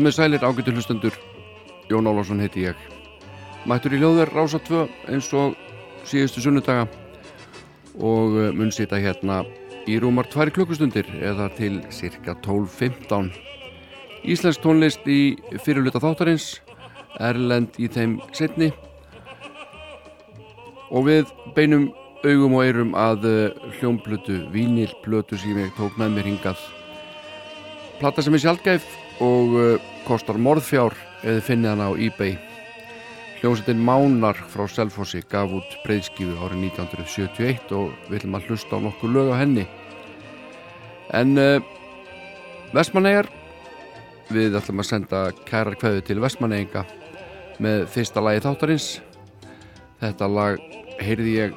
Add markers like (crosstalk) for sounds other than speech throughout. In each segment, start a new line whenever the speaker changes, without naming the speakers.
Komið sælir ágættu hlustendur, Jón Álásson heiti ég. Mættur í hljóðverð Rása 2 eins og síðustu sunnudaga og eh, mun sita hérna í rúmar tvær klukkustundir eða til cirka 12.15. Íslensk tónlist í fyrirluta þáttarins, Erlend í þeim setni og við beinum augum og eirum að eh, hljómblötu, vínilblötu sem ég tók með mér hingað. Plata sem er sjálfgæf og uh, kostar morðfjár eða finnið hann á eBay. Hljómsveitin Mánar frá Selfossi gaf út breyðskifu árið 1971 og við viljum að hlusta á nokkuð lög á henni. En uh, Vestmannegar við ætlum að senda kærar kveðu til Vestmanneinga með fyrsta lagi þáttarins. Þetta lag heyrði ég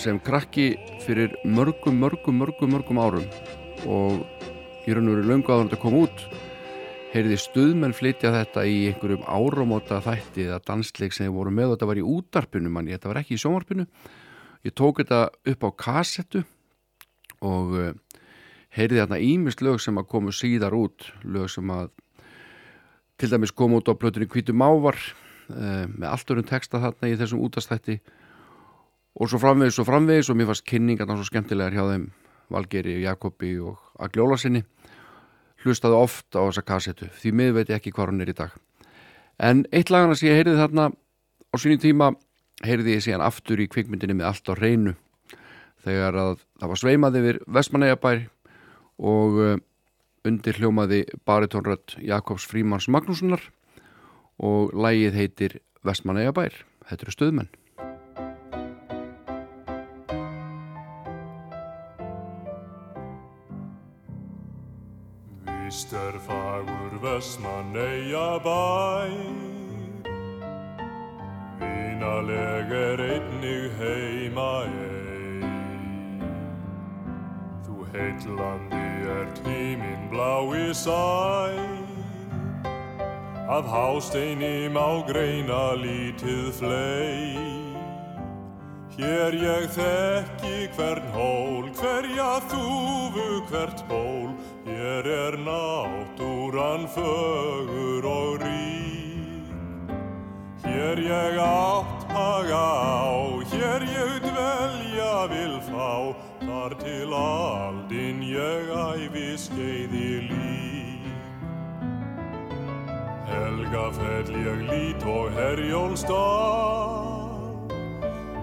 sem krakki fyrir mörgum, mörgum, mörgum, mörgum árum og í raun og veru löngu að þetta kom út heyrði stuðmenn flytja þetta í einhverjum áramóta þætti eða dansleik sem voru með og þetta var í útarpinu manni, þetta var ekki í sjómarpinu ég tók þetta upp á kassettu og uh, heyrði þarna ímist lög sem að komu síðar út. Lög sem að til dæmis komu út á plötunni Kvítu Mávar uh, með allt örum texta þarna í þessum útastætti og svo framvegis og framvegis og mér fannst kynningarna svo skemmtilegar hjá þeim Valgeri, Jakobi og Agljólasinni hlustaði oft á þessa kassetu því miður veit ég ekki hvað hann er í dag. En eitt lagana sem ég heyrði þarna á sínum tíma heyrði ég síðan aftur í kvikmyndinni með allt á reynu þegar að það var sveimað yfir Vestmanægabær og uh, undir hljómaði baritónrött Jakobs Frímans Magnússonar og lægið heitir Vestmanægabær þetta eru stöðmenn
Víst er fagur Vestmanneia bær Vínaleg er einnig heima ein. Þú heitlandi er tíminn blái sæ Af hásteini má greina lítið flei Hér ég þekki hvern hól, hverja þúfu hvert ból Hér er náttúran fögur og rík. Hér ég átt haga á, hér ég dvelja vil fá. Þar til aldinn ég æfi skeiði lík. Helgafell ég lít og herjólstað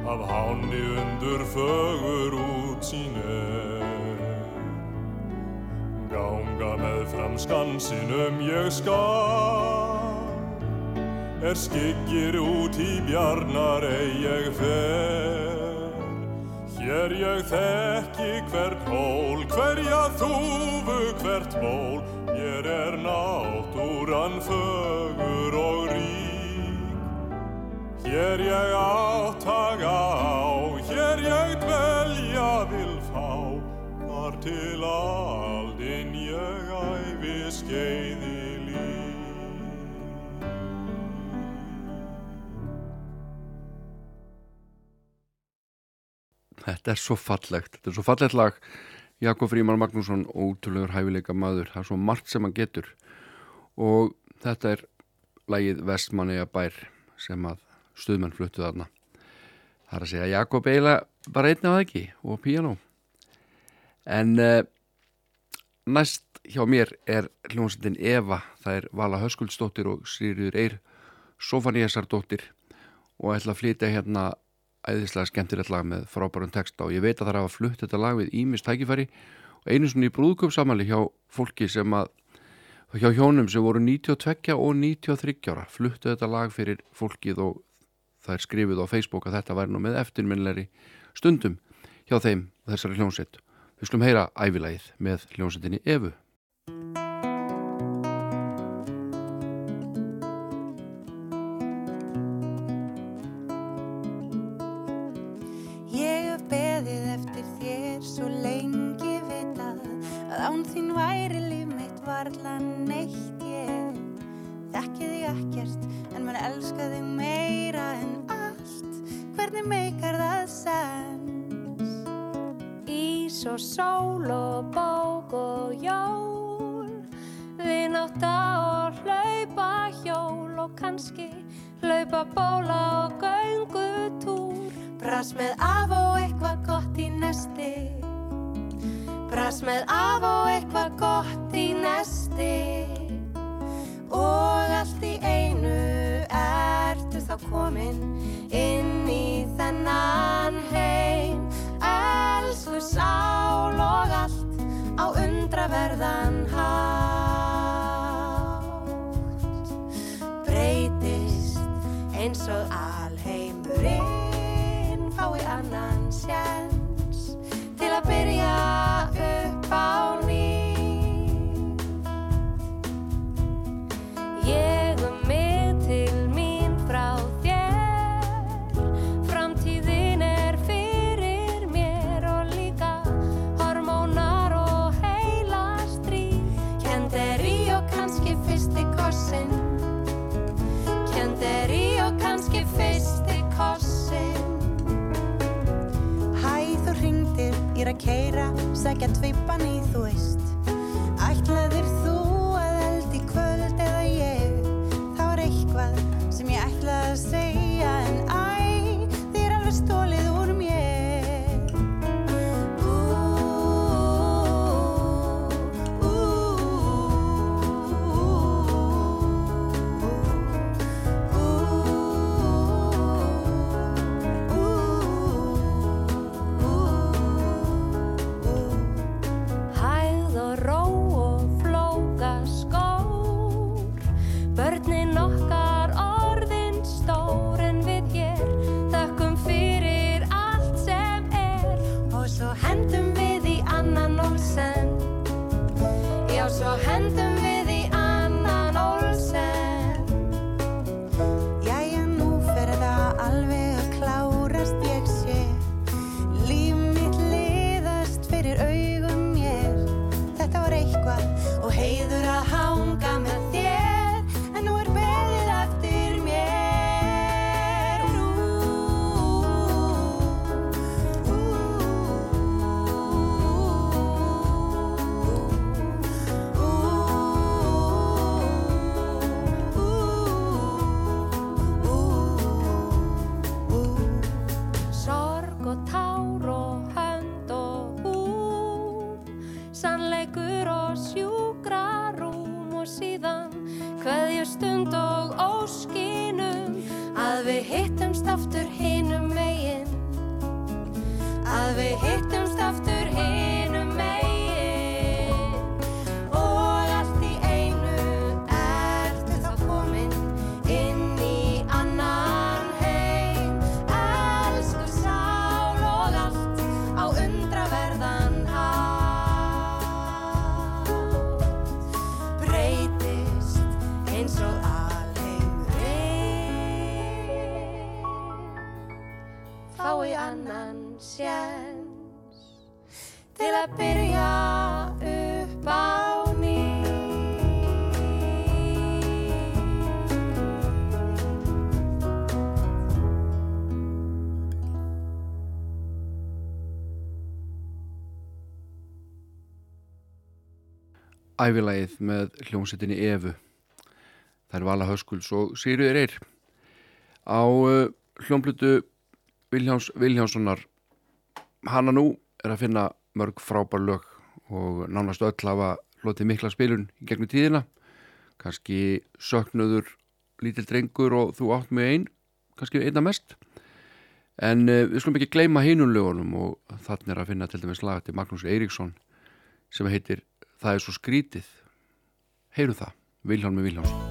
Af háni undur fögur út sín er Ganga með fram skansinum ég skal. Er skyggir út í bjarnar ei ég fer. Hér ég þekki hvert hól, hverja þúfu hvert ból Hér er náttúran fögur og rík. Hér ég áttaga á, til aldinn ég æfi skeiði líf.
Þetta er svo fallegt, þetta er svo fallegt lag. Jakob Fríman Magnússon ótrúlegur hæfileika maður, það er svo margt sem hann getur. Og þetta er lagið Vestmanniða bær sem að stuðmenn fluttu þarna. Það er að segja Jakob eiginlega bara einnig á það ekki og piano en uh, næst hjá mér er hljómsveitin Eva. Það er Vala Höskuldsdóttir og Sýriður Eir Sofaníasardóttir og ætla að flytja hérna æðislega skemmtilegt lag með frábærum texta. Og ég veit að það er að flutt þetta lag við Ímis tækifæri. Og einu svona í brúðköpsamali hjá fólki sem að hjá hjónum sem voru 92 og 93 ára fluttu þetta lag fyrir fólkið og það er skrifið á Facebook að þetta væri nú með eftirminleiri stundum hjá þeim þessari hljómsveit. Við skulum heyra ævilægið með hljómsveitinni Evu.
keira, segja tvipan í þú
ævilægið með hljómsettinni Evu. Það er Vala Höskuls og Sýriður Eyr. Á uh, hljómblutu Viljáns Viljánssonar hana nú er að finna mörg frábær lög og nánast öll hafa hlotið mikla spilun í gegnum tíðina. Kanski söknuður lítil drengur og þú átt með einn, kannski einna mest. En uh, við skulum ekki gleyma heinunlögunum og þannig er að finna til dæmis laga til Magnús Eiríksson sem heitir það er svo skrítið. Heyru það,
Vilhelm Viljánsson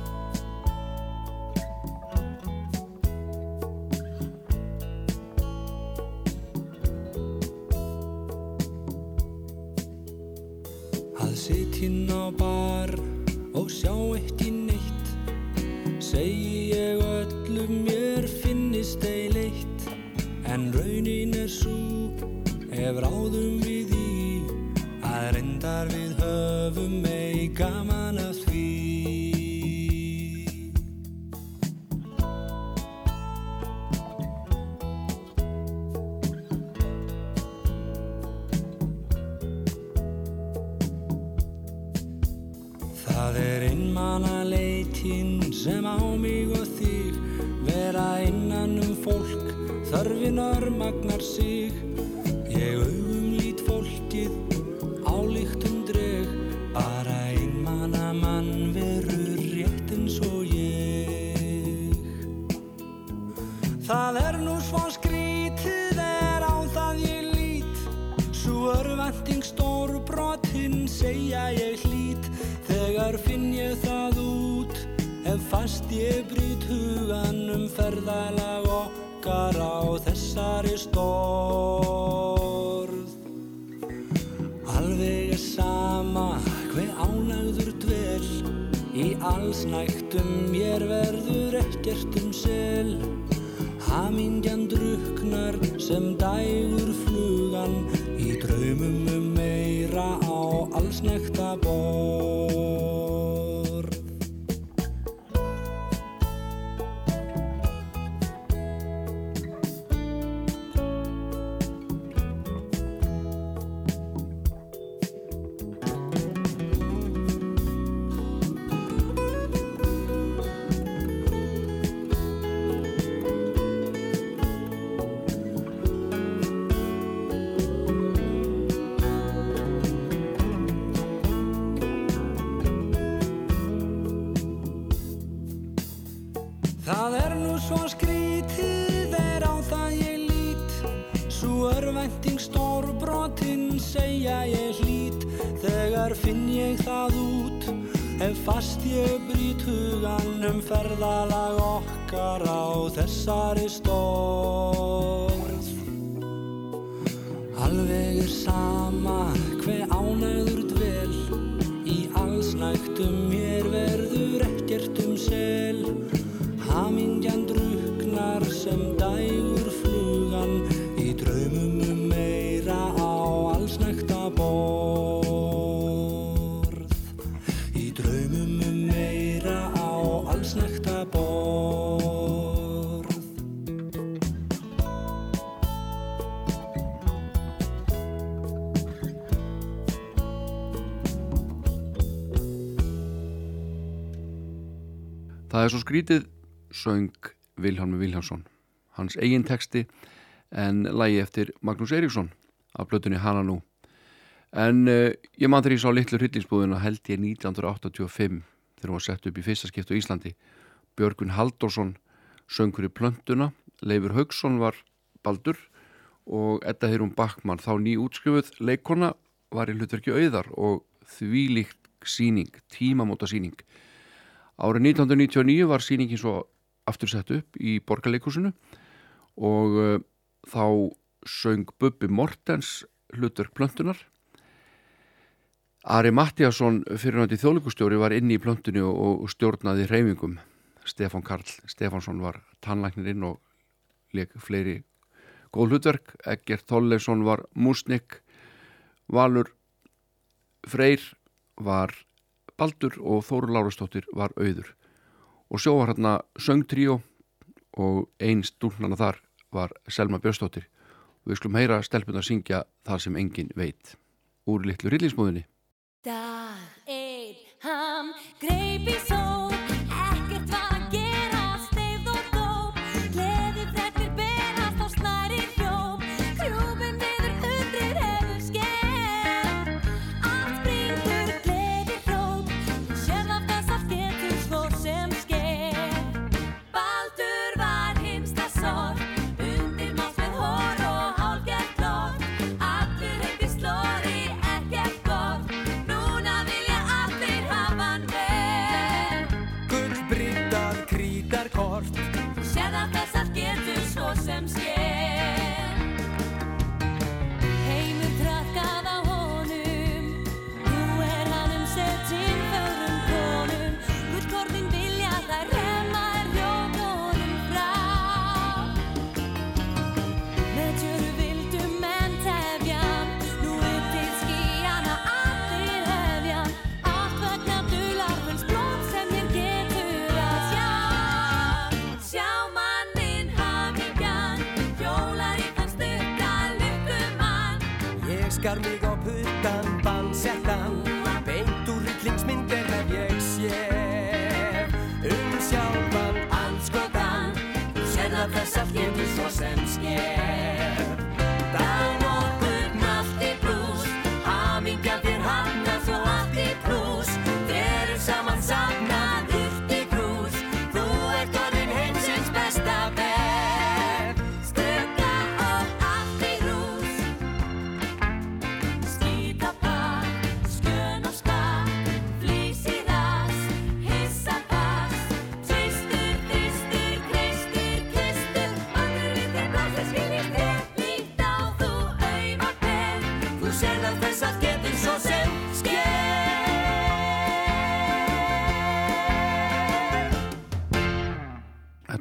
er svo skrítið
söng Vilhelm Viljánsson hans eigin teksti en lægi eftir Magnús Eiríksson af blötunni Hana nú. En uh, ég man þegar ég sá litlu hryllingsbúðuna held ég 1985 þegar hún var sett upp í fyrsta skipt á Íslandi. Björgun Halldórsson söngur í plöntuna Leifur Haugsson var baldur og Edda Heirum Backmann þá ný útskjöfuð leikona var í hlutverki auðar og þvílíkt síning, tímamóta síning Árið 1999 var síningin svo aftur sett upp í borgarleikúsinu og uh, þá söng Bubbi Mortens hlutverk plöntunar. Ari Mattíasson fyrirnandi þjóðleikustjóri var inni í plöntunni og, og stjórnaði reyfingum. Stefán Karl Stefánsson var tannlæknirinn og leik fleiri góð hlutverk. Egert Þolleifsson var músnik, Valur Freyr var Baldur og Þóru Lárastóttir var auður. Og sjó var hérna söngtríó og einn stúlnana þar var Selma Björnstóttir og við skulum heyra stelpun að syngja þar sem engin veit. Úr litlu rillingsmúðinni
Dag einn hann greip í sól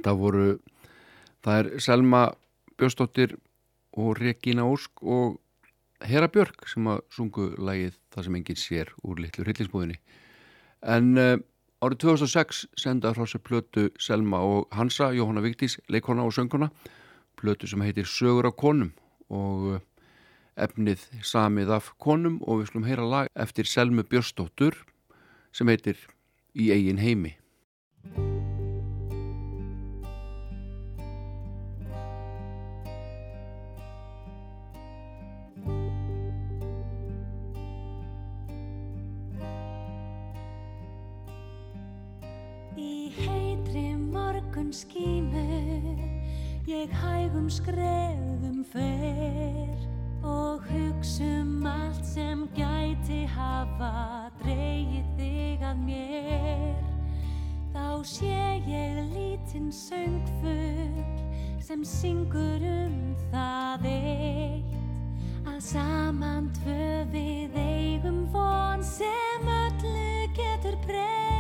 Þetta voru, það er Selma Björnsdóttir og Regína Ósk og Hera Björk sem að sungu lægið Það sem enginn sér úr litlu hryllingsbúðinni. En uh, árið 2006 senda sér plötu Selma og Hansa, Jóhanna Vigdís, leikona og sönguna, plötu sem heitir Sögur af konum og uh, efnið samið af konum og við slum heyra lag eftir Selmu Björnsdóttur sem heitir Í eigin heimi.
Morgun skímu ég hægum skrefum fer og hugsum allt sem gæti hafa dreyið þig að mér. Þá sé ég lítinn söngfugl sem syngur um það eitt. Að saman tvö við eigum von sem öllu getur breytt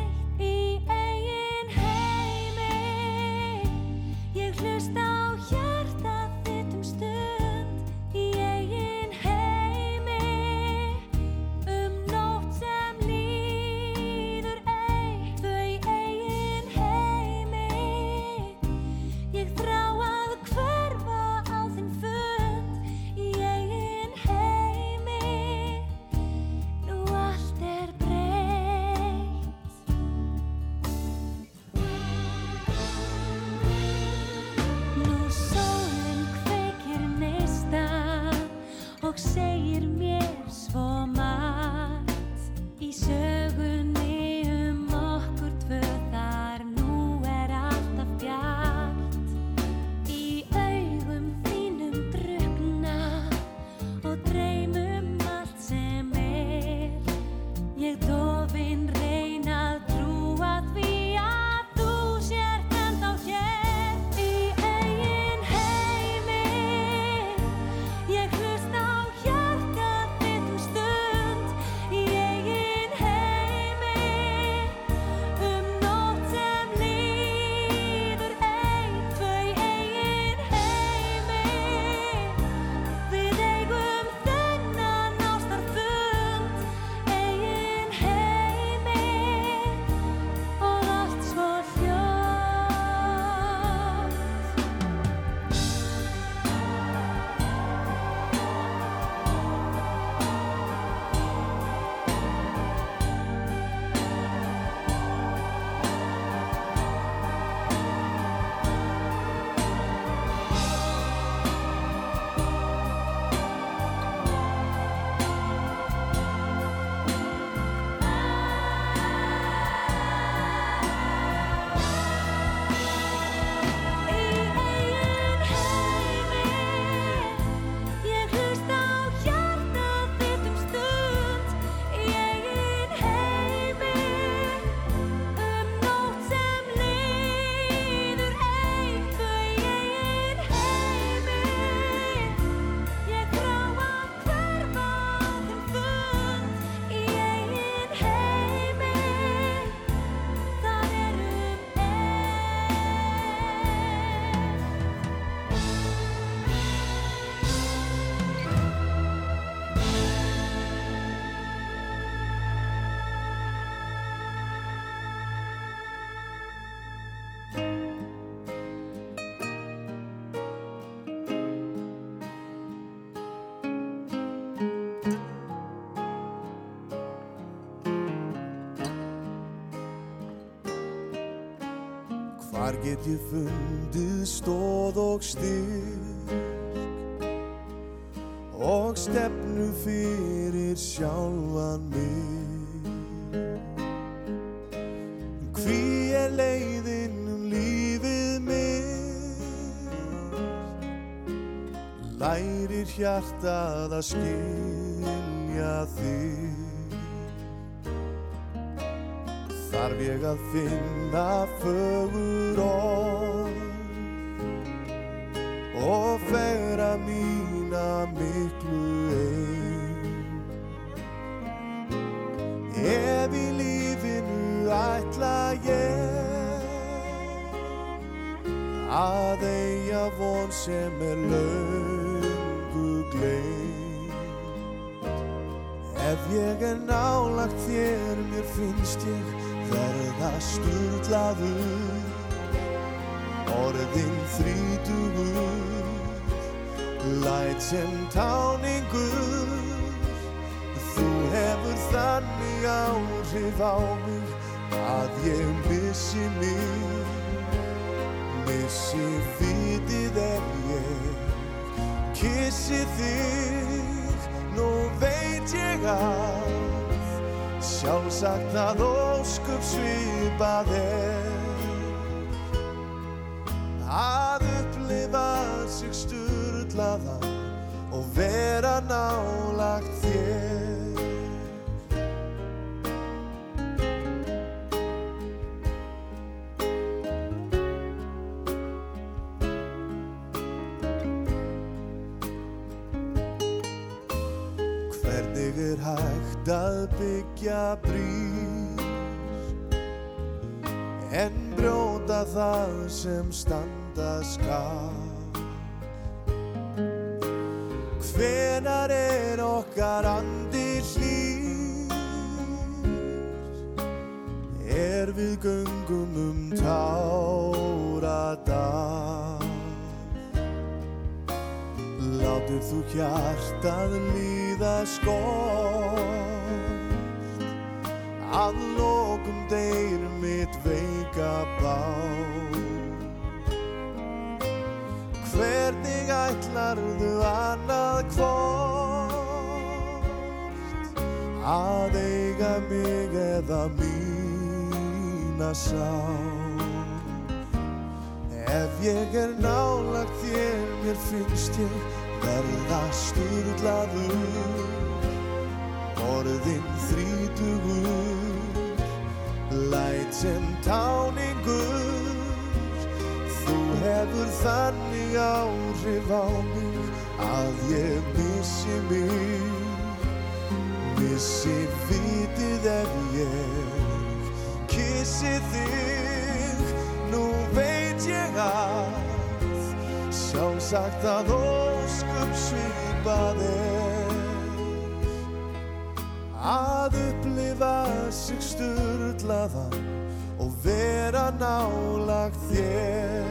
get ég fundið stóð og styrk. Og stefnu fyrir sjálfan mig. Hví er leiðin um lífið mitt? Lærir hjartað að skilja þig Þarf ég að finna fögur orð og færa mína miklu ein Ef í lífinu ætla ég von sem er laungu gleym Ef ég er nálagt þér mér finnst ég verða sturlaður. Orðin þrítugur Læt sem táningur. Þú hefur þannig áhrif á mig að ég missi mig. Missi fítið ef ég kissi þig. Nú veit ég að sjálfsagt að óskup svipað er að upplifa sig sturlaðan og vera nálagt þér. Hvernig er hægt að byggja brýr það sem standa skar Hvenar er okkar andi hlýr? Er við göngum um táradal Látur þú hjartað líða skort. Að lokum deyr mitt veika bát Hvernig ætlarðu annað hvort Að eiga mig eða mína sá Ef ég er nálagt þér, mér finnst ég verða sturlaður. Orðin þrítugur, læt sem táningur Þú hefur þannig áhrif á mig að ég missi mig. Missi vitið ef ég kissi þig. Nú veit ég að sjálfsagt að óskum svipað er að upplifa sig sturlaðan og vera nálagt þér.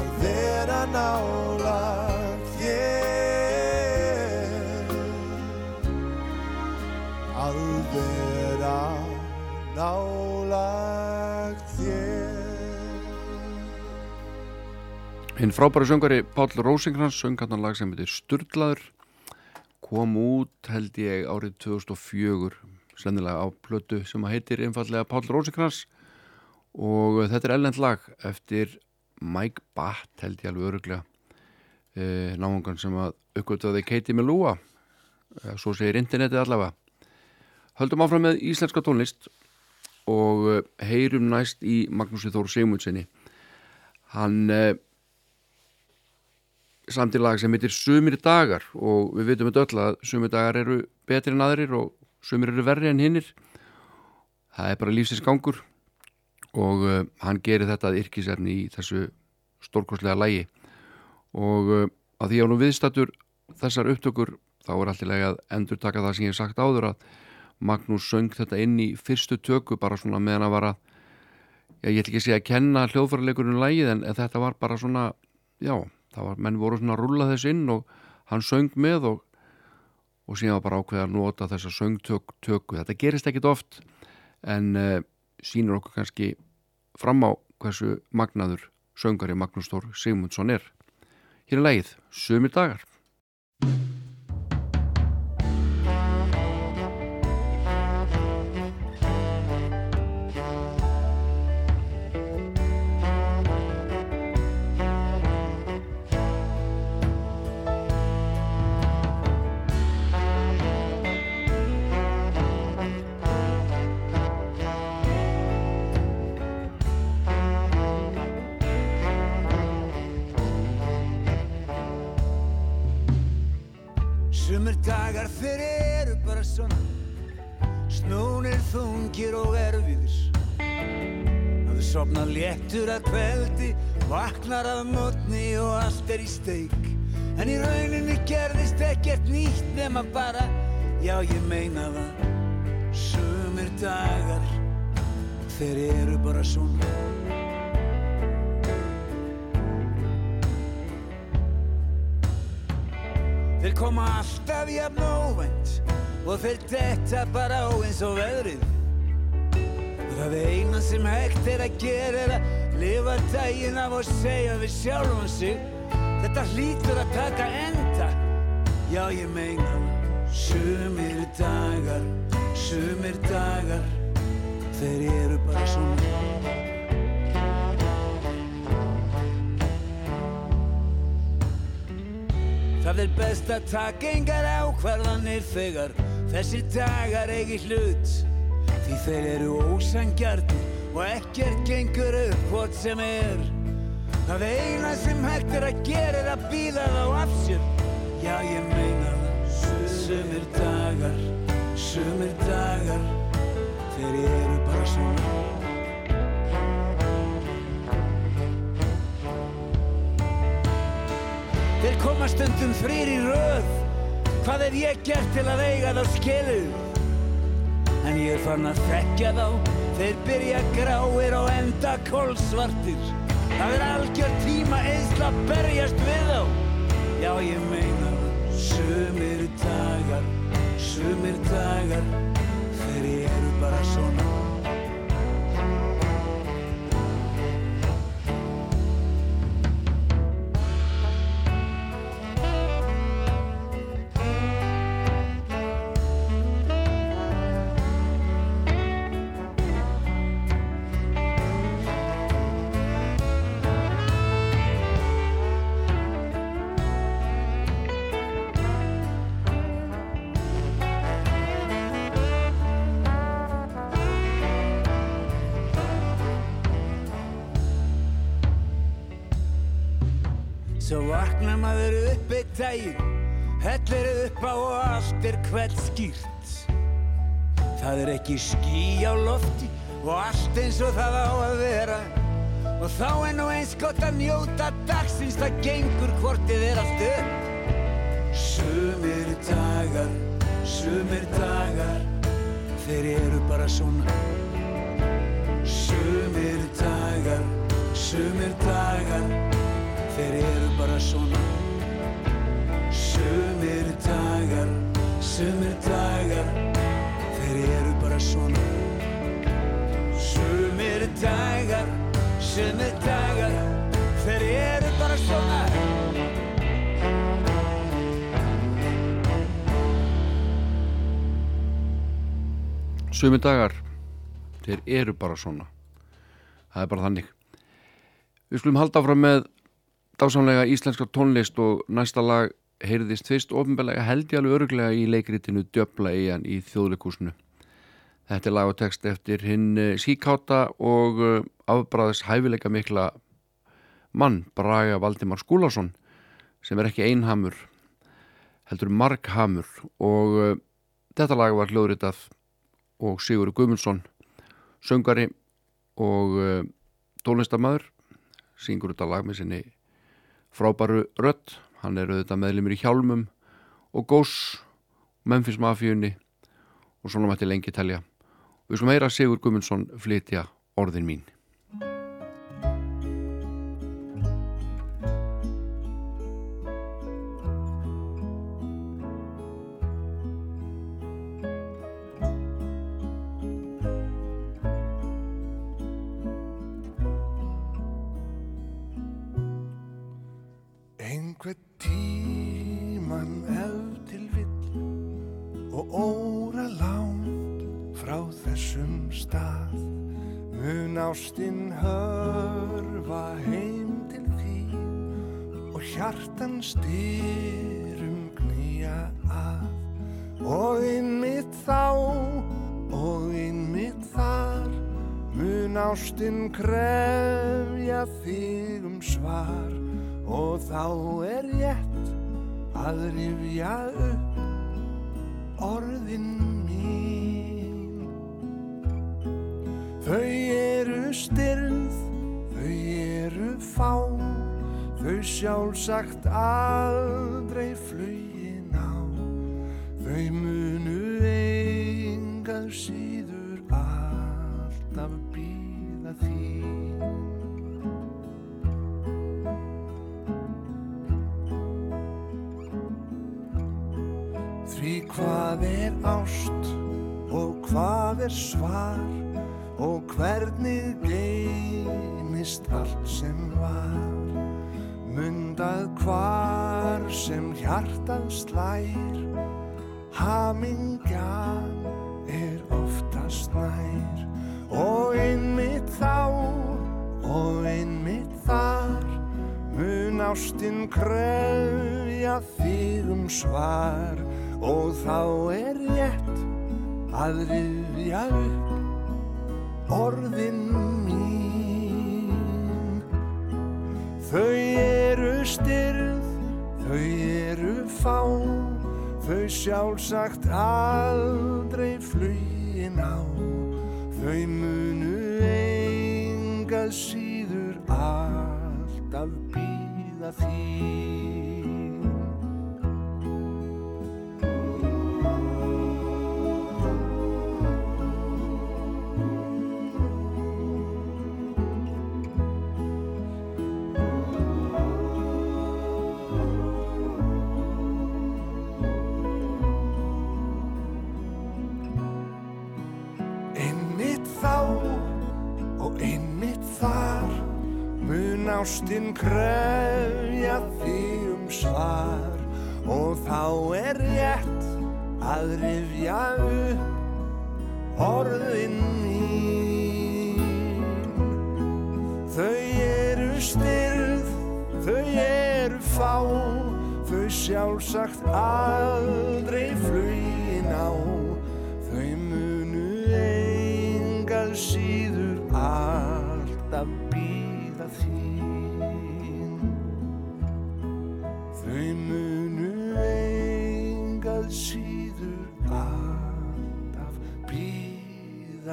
Að vera nálagt þér. Að vera nálagt þér
Hinn frábæri söngari Páll Rósingrans söng hann lag sem heitir Sturlaður kom út held ég árið 2004 sennilega á plötu sem heitir einfallega Páll Rósingrans og þetta er ellend lag eftir Mike Batt held ég alveg öruglega e, náðungan sem að uppgötaði Katie Melua e, svo segir internetið allavega. Höldum áfram með íslenska tónlist og e, heyrum næst í Magnúsi Þór Sigmundsinni hann e, samt í lag sem heitir Sumir dagar og við veitum þetta öll að sumir dagar eru betri en aðrir og sumir eru verri en hinnir það er bara lífsins gangur og uh, hann gerir þetta að yrkisefni í þessu stórkostlega lægi og uh, að því að nú viðstattur þessar upptökur þá er alltaf lega að endur taka það sem ég hef sagt áður að Magnús söng þetta inn í fyrstu töku bara svona meðan að vara já, ég ætl ekki að segja að kenna hljóðfærarleikurinn lægið en þetta var bara svona já, það var, menn voru svona að rulla þess inn og hann söng með og, og síðan var bara ákveð að nota þessa söngtöku, þetta gerist ekkit oft en uh, sínur okkur kannski fram á hversu magnaður söngari Magnús Þór Sigmundsson er. Hér er lægið, Sumir dagar
þungir og erfiðir Að sopna léttur að kveldi, vaknar af mótni og allt er í steik. En í rauninni gerðist ekkert nýtt nema bara, já ég meina það, sumir dagar, þeir eru bara svona. Þeir koma alltaf jafn óvænt og þeir detta bara á eins og veðrið. Það eina sem hægt er að gera er að lifa daginn af og segja við sjálfum sig Þetta hlýtur að taka enda. Já ég meina Sumir dagar, sumir dagar Þeir eru bara svona. Það er best að taka engar ákvarðanir þegar Þessi dagar eigi hlut Því þeir eru ósangjarnir og ekkert gengur upp hvort sem er. Það eina sem hægt er að gera er að býða þá af sér. Já, ég meina það. Sumir dagar, sumir dagar, þeir eru bara svona. Þeir koma stundum þrýr í röð. Hvað hef ég gert til að eiga þá skiluð? En ég er fann að þekkja þá. Þeir byrja gráir og enda kólsvartir það er algjör tíma eðsla að berjast við þá. Já ég meina sumir dagar sumir dagar þeir eru bara svona daginn Hellir upp á og allt er hvert skýrt. Það er ekki ský á lofti og allt eins og það á að vera. Og þá er nú eins gott að njóta dagsins það gengur hvortið er allt upp. Sumir dagar, sumir dagar Þeir eru bara svona. Sumir dagar, sumir dagar Þeir eru bara svona Sumir dagar, sumir dagar, þeir eru bara svona. Sumir dagar, sumir dagar, þeir eru bara svona.
Sumir dagar, þeir eru bara svona. Það er bara þannig. Við skulum halda áfram með dásamlega íslenska tónlist og næsta lag heyrðist fyrst ofinbelega held ég alveg öruglega í leikritinu Djöbla eigan í þjóðleikúsinu. Þetta er lag og text eftir hinn eh, síkáta og eh, afbræðis hæfileika mikla mann Braga Valdimar Skúlason sem er ekki einhamur heldur marghamur og uh, þetta lag var hljóðritað og Sigur Guðmundsson söngari og tónlistamæður syngur þetta lag með sinni frábæru rött hann er auðvitað meðlumur í Hjálmum og Gós, Memphis Mafíunni og svona mætti lengi telja. Við skulum heyra Sigur Gummundsson flytja orðin mín
styrum knýja að og innmitt þá og innmitt þar mun ástin krefja þig um svar. Og þá er rétt að rifja upp sjálfsagt aldrei flugin á. Þau munu engað síður alltaf býða þín. Því hvað er ást og hvað er svar og hvernig geymist allt sem var mundað hvar sem hjartað slær. Hamingjan er oftast nær. Og einmitt þá og einmitt þar mun ástinn kröfja þig um svar. Og þá er rétt að riðja upp orðin þau sjálfsagt aldrei flugin á. Þau munu engað síður alltaf býða þín ástinn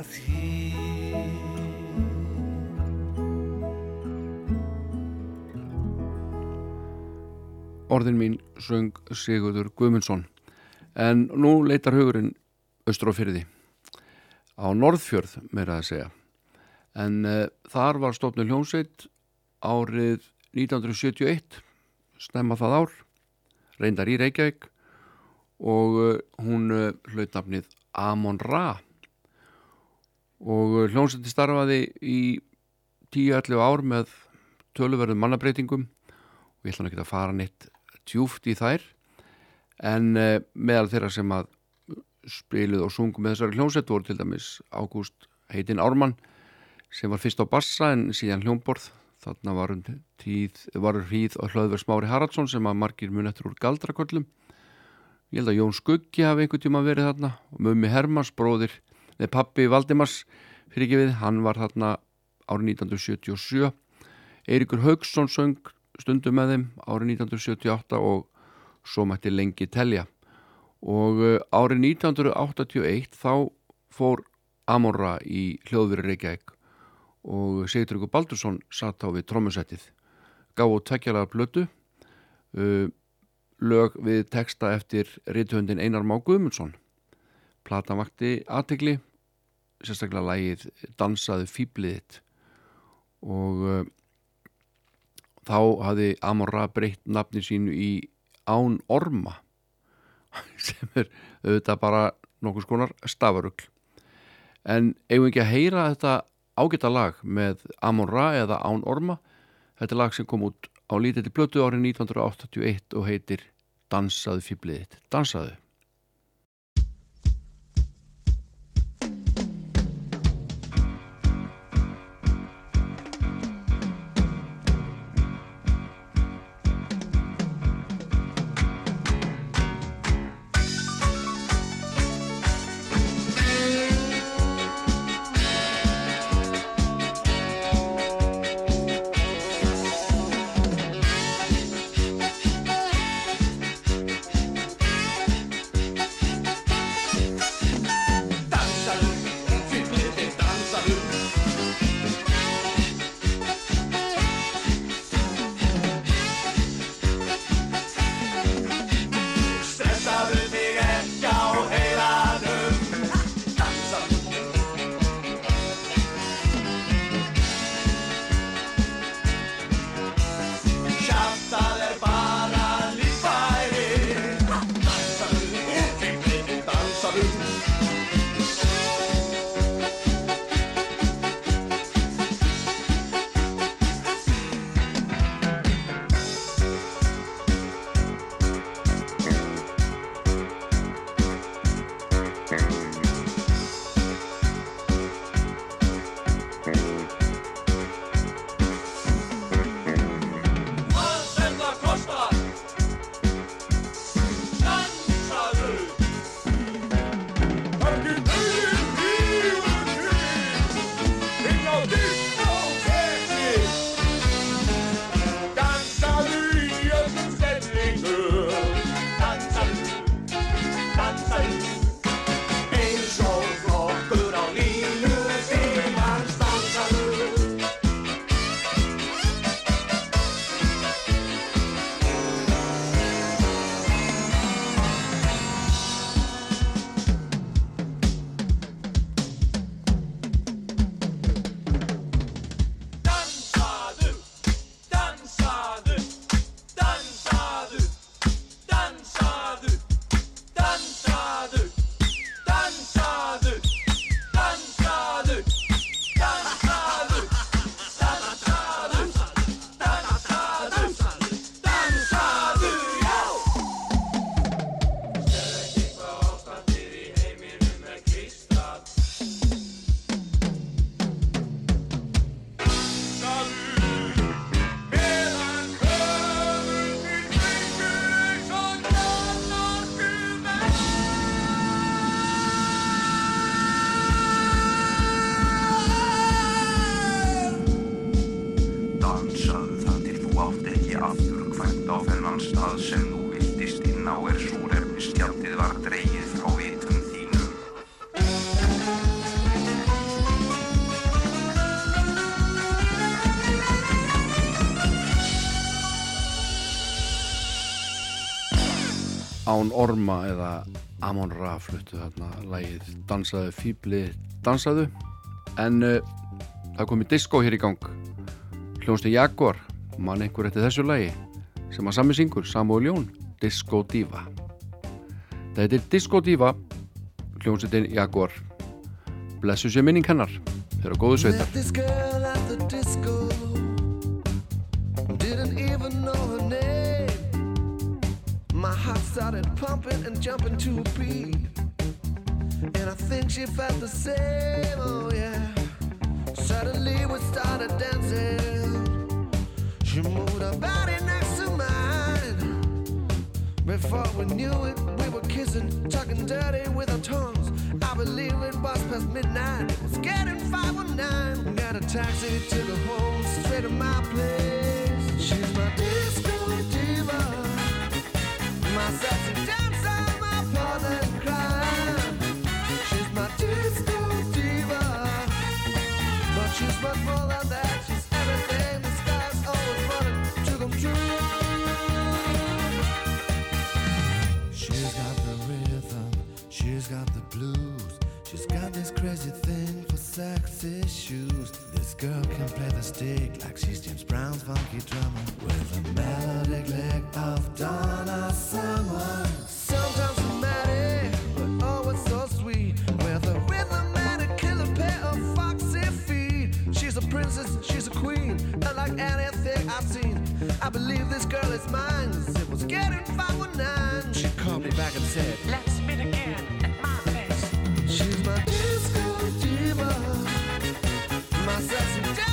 þín.
Orðin mín söng Sigurður Guðmundsson. En nú leitar hugurinn austur á Norðfjörð meira að segja. En uh, þar var stofnul hljómsveit árið 1971 stemma það ár reyndar í Reykjavík. Og uh, hún uh, hlaut nafnið Amon Ra og uh, hljómsveiti starfaði í 10-11 ár með töluverðum mannabreitingum og ég ætla ekki að fara neitt djúft í þær. En uh, meðal þeirra sem að spiluð og sungum með þessari hljómsveit voru til dæmis Ágúst heitinn Ármann sem var fyrst á bassa en síðan hljómborð. Þarna var um hríð og hlöðverð Smári Haraldsson sem að margir mun eftir úr galdraköllum. Ég held að Jón Skuggi hafi einhvern tíma verið þarna og Mummi Hermans, bróðir neð pappi Valdimars fyrir ekki við, hann var þarna árið 1977 Eiríkur Haugsson söng stundum með þeim árið 1978 og svo mætti lengi telja. Og uh, árið 1981 þá fór Amora í hljóðveri Reykjavík og Sigtryggur Baldursson satt á við trómusettið gáðu tveggjalaða blötu uh, lög við texta eftir rithöndin Einar Má Guðmundsson. Platan vakti aðtegli sérstaklega lægið Dansaði fýbliðitt og uh, þá hafði Amora breytt nafni sínu í Án Orma (laughs) sem er auðvitað bara nokkus konar stafarugl en eigum ekki að heyra þetta ágæta lag með Amon Ra eða Án Orma? Þetta er lag sem kom út á lítið blötu árið 1981 og heitir Dansaðu fýbliðitt Dansaðu Án Orma eða Amon Ra fluttu þarna lægið Dansaðu fýbli dansaðu. En uh, það komi disco hér í gang. Hljónstu Jaguar mann einhver eftir þessu lægi sem að sami syngur, Samuel Jón Disco Diva. Þetta er Disco Diva hljónsutin Jaguar blessu sér minning hennar. Þeirra góðu sveitar
started pumping and jumping to a beat And I think she felt the same, oh yeah Suddenly we started dancing She moved her body next to mine Before we knew it, we were kissing, talking dirty with our tongues. I believe it was past midnight. It was getting 519. Got a taxi to go home, straight to my place. She's my disco She's got the rhythm, she's got the blues, she's got this crazy thing for sexy shoes. Girl can play the stick like she's James Brown's funky drummer with a melodic lick of Donna Summer. Sometimes dramatic, but always so sweet. With a rhythm and a killer pair of foxy feet. She's a princess, she's a queen, unlike anything I've seen. I believe this girl is mine. 'cause It was getting 519. She called me back and said,
Let's meet again at my place.
She's my disco diva, my sexy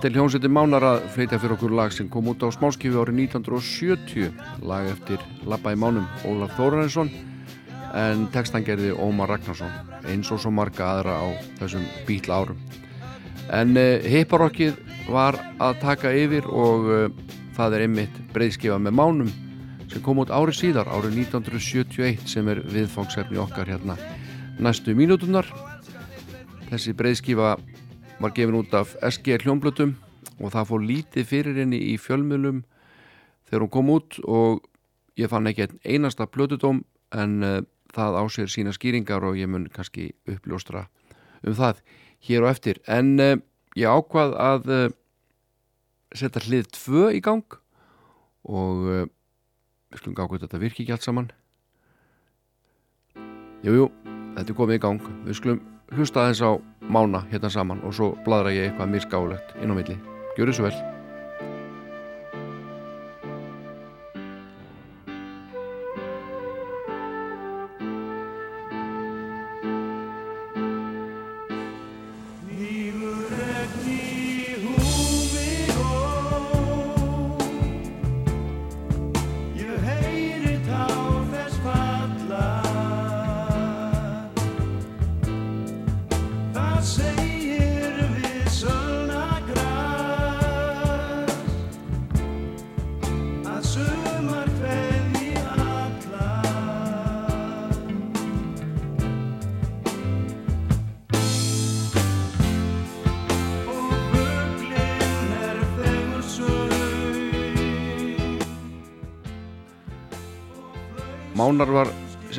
Þetta er hljómsveitin Mánar að fleita fyrir okkur lag sem kom út á smáskifu árið 1970 lag eftir Lappa í mánum Ólaf Þórarinsson en textan gerði Ómar Ragnarsson eins og svo marga aðra á þessum bítla árum. En uh, hipparokkið var að taka yfir og uh, það er einmitt breyðskifa með mánum sem kom út árið síðar, árið 1971 sem er viðfangsefni okkar hérna næstu mínútunar þessi breyðskifa var gefin út af SG hljómblutum og það fór lítið fyrir henni í fjölmjölum þegar hún kom út og ég fann ekki einasta plötudóm en uh, það á sér sína skýringar og ég mun kannski uppljóstra um það hér og eftir. En uh, ég ákvað að uh, setja hlið 2 í gang og við skulum gá hvað þetta virki ekki allt saman. Jújú, þetta er komið í gang. Við skulum hlusta aðeins á mána hérna saman og svo bladra ég eitthvað mér skálegt inn á milli. Gjör þessu vel.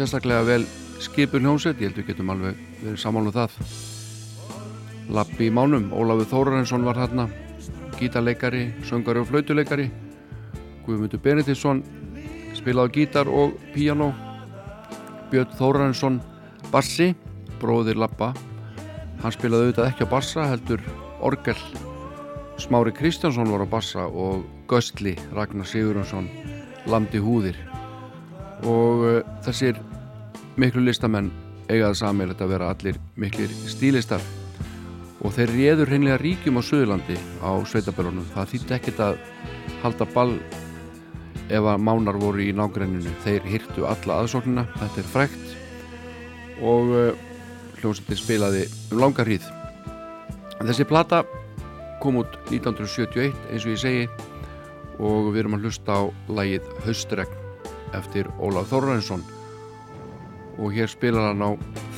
Sérstaklega vel skipun hljómsveit, ég held við getum alveg verið samála það. Lappi í mánum, Ólafur Þórarinsson var þarna, gítarleikari, söngari og flautuleikari. Guðmundur Benediktsson spilaði gítar og píanó. Björn Þórarinsson bassi, bróðir Lappa. Hann spilaði auðvitað ekki á bassa, heldur orgel. Smári Kristjánsson var á bassa og Göstli Ragnar Sigurjónsson lamdi húðir og uh, þessir miklu listamenn eigaði sammeilegt að vera allir miklir stílistar. Og þeir réður hreinlega ríkjum á Suðurlandi á sveitabörunum það þýtti ekkert að halda ball ef að mánar voru í nágrenninu. Þeir hýrtu alla aðsóknina. Þetta er frækt og uh, hljómsveitin spilaði um langa hríð. Þessi plata kom út 1971 eins og ég segi. Og við erum að hlusta á lagið Haustregn eftir Ólaf Þórarinsson. Og hér spilar hann á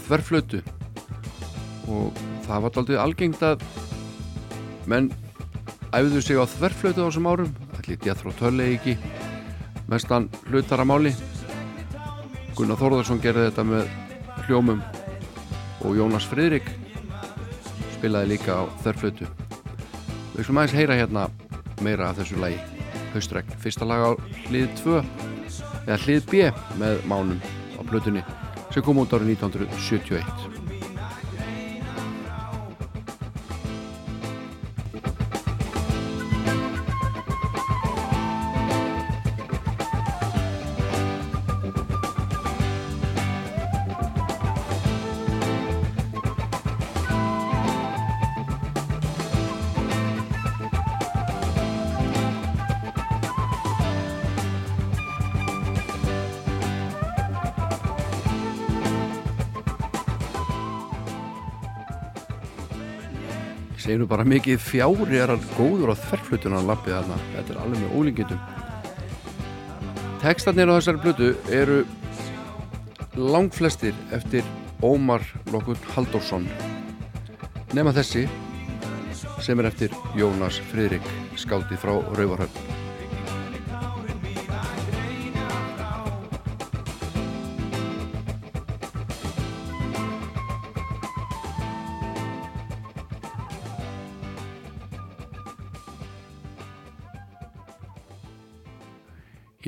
þverflötu. Og það var aldrei algengt að menn æfðu sig á þverflötu á þessum árum. Allir Jethro Tull ekki mestan hlutar að máli. Gunnar Þórðarsson gerði þetta með hljómum. Og Jónas Fridrik spilaði líka á þverflötu. Við skulum aðeins heyra hérna meira af þessu lagi. Haustregn, fyrsta lag á hlið 2 eða hlið B með mánum á plötunni sem kom út árið 1971 nú bara mikið fjári er hann góður á þverflutuna hann lappið þarna, þetta er alveg með ólingindum Tekstarnir á þessari plötu eru langflestir eftir Ómar Lokun Halldórsson. Nema þessi sem er eftir Jónas Fridrik skáldi frá Rauvarhöfn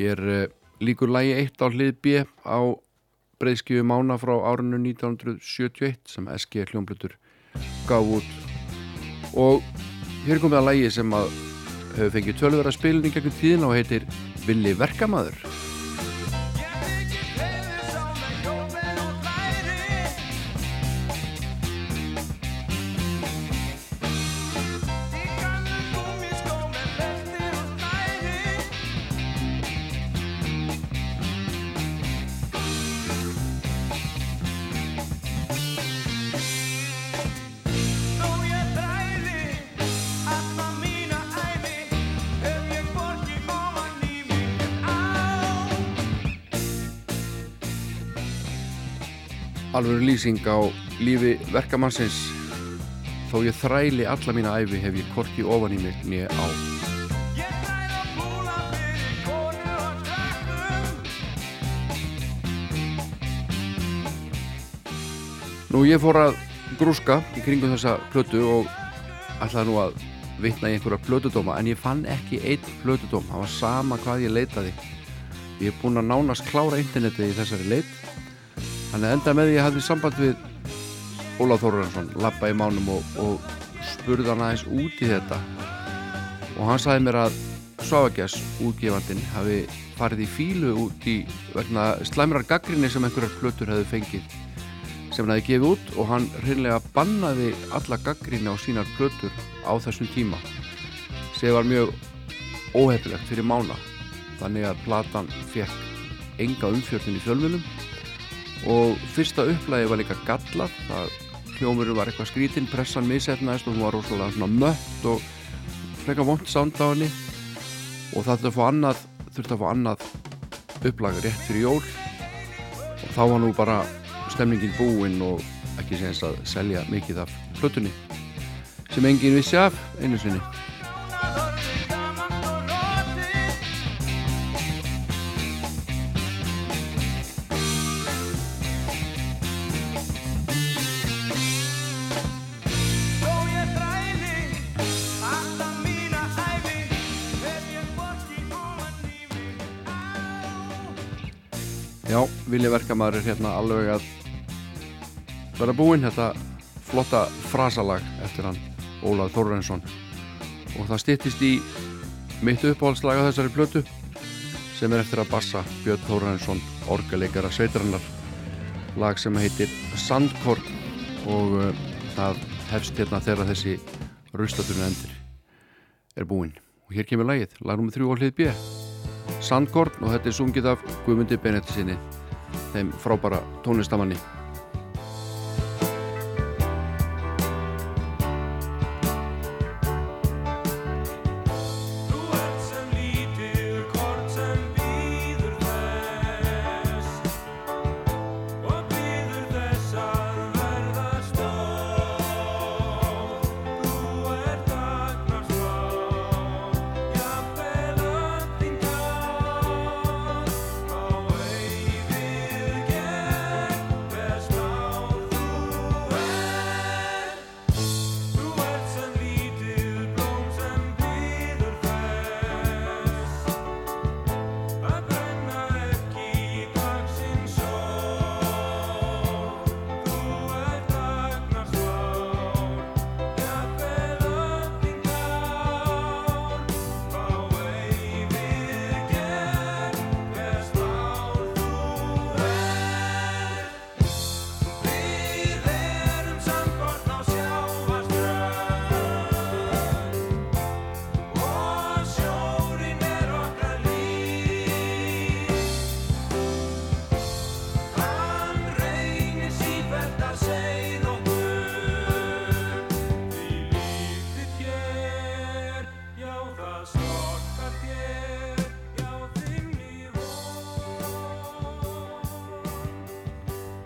Hér uh, líkur lægi eitt á hlið B á breyðskjöfu mána frá árinu 1971 sem SG hljómblutur gaf út. Og hér komið að lægi sem að hefur fengið tölvera spilin í gegnum tíðin og heitir Villi Verkamaður lýsing á lífi verkamannsins. Þó ég þræli alla mína æfi hef ég korki ofan í mig nýja á. Nú ég fór að grúska í kringum þessa plötu og ætlaði nú að vitna í einhverja plötudóma en ég fann ekki einn plötudóm. Það var sama hvað ég leitaði. Ég er búin að nánast klára internetið í þessari leit Þannig að enda með ég hafði samband við Ólaf Þóruransson, lappa í mánum og, og spurði hann aðeins út í þetta. Og hann sagði mér að Sváagjars útgefandin hafi farið í fílu út í vegna slæmrar gaggrinni sem einhverjar plötur hefði fengið sem hann hefði gefið út og hann reynlega bannaði alla gaggrinni á sínar plötur á þessum tíma sem var mjög óhefilegt fyrir mána. Þannig að platan fekk enga umfjörðin í fjölmjölum og fyrsta upplæði var líka gallað. Það hljómurinn var eitthvað skrítinn pressan misetnaðist og hún var rosalega svona mött og freka vond sánd á henni. Og það þurfti að fá annað þurfti að fá annað upplag rétt fyrir jól. Og þá var nú bara stemningin búinn og ekki séðans að selja mikið af plötunni. Sem enginn vissi af einu sinni Vili Verkamæður er hérna alveg að vera búinn þetta flotta frasalag eftir hann Ólaf Þórrensson og það stýttist í mitt uppáhaldslaga þessari plötu sem er eftir að bassa Björn Þórrensson orgaleikara sveitarinnar. Lag sem heitir Sandkorn og uh, það hefst hérna þegar þessi raustaturinn endur er búinn. Og hér kemur lagið, lag nr. 3 á hlið B. Sandkorn og þetta er sungið af Guðmundi Benediktinni þeim frábara tónlistamanni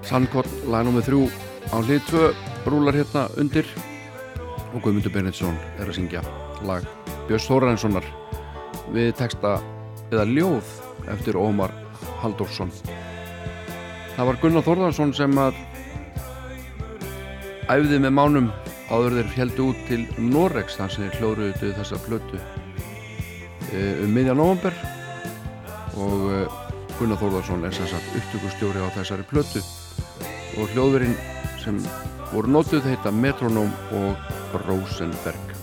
Sandkott lag nummið þrjú á hlið tvö rúlar hérna undir. Og Guðmundur Benediktsson er að syngja lag Björns Þórainssonar við texta eða ljóð eftir Ómar Halldórsson. Það var Gunnar Þórðarsson sem að æfði með mánum áður þeir heldu út til Norex þar sem þeir hljóruðu þessa plötu eh, um miðja november og eh, Gunnar Þórðarsson er sagt upptökustjóri á þessari plötu og hljóðverinn sem voru nótuð heita Metronóm og Rosenberg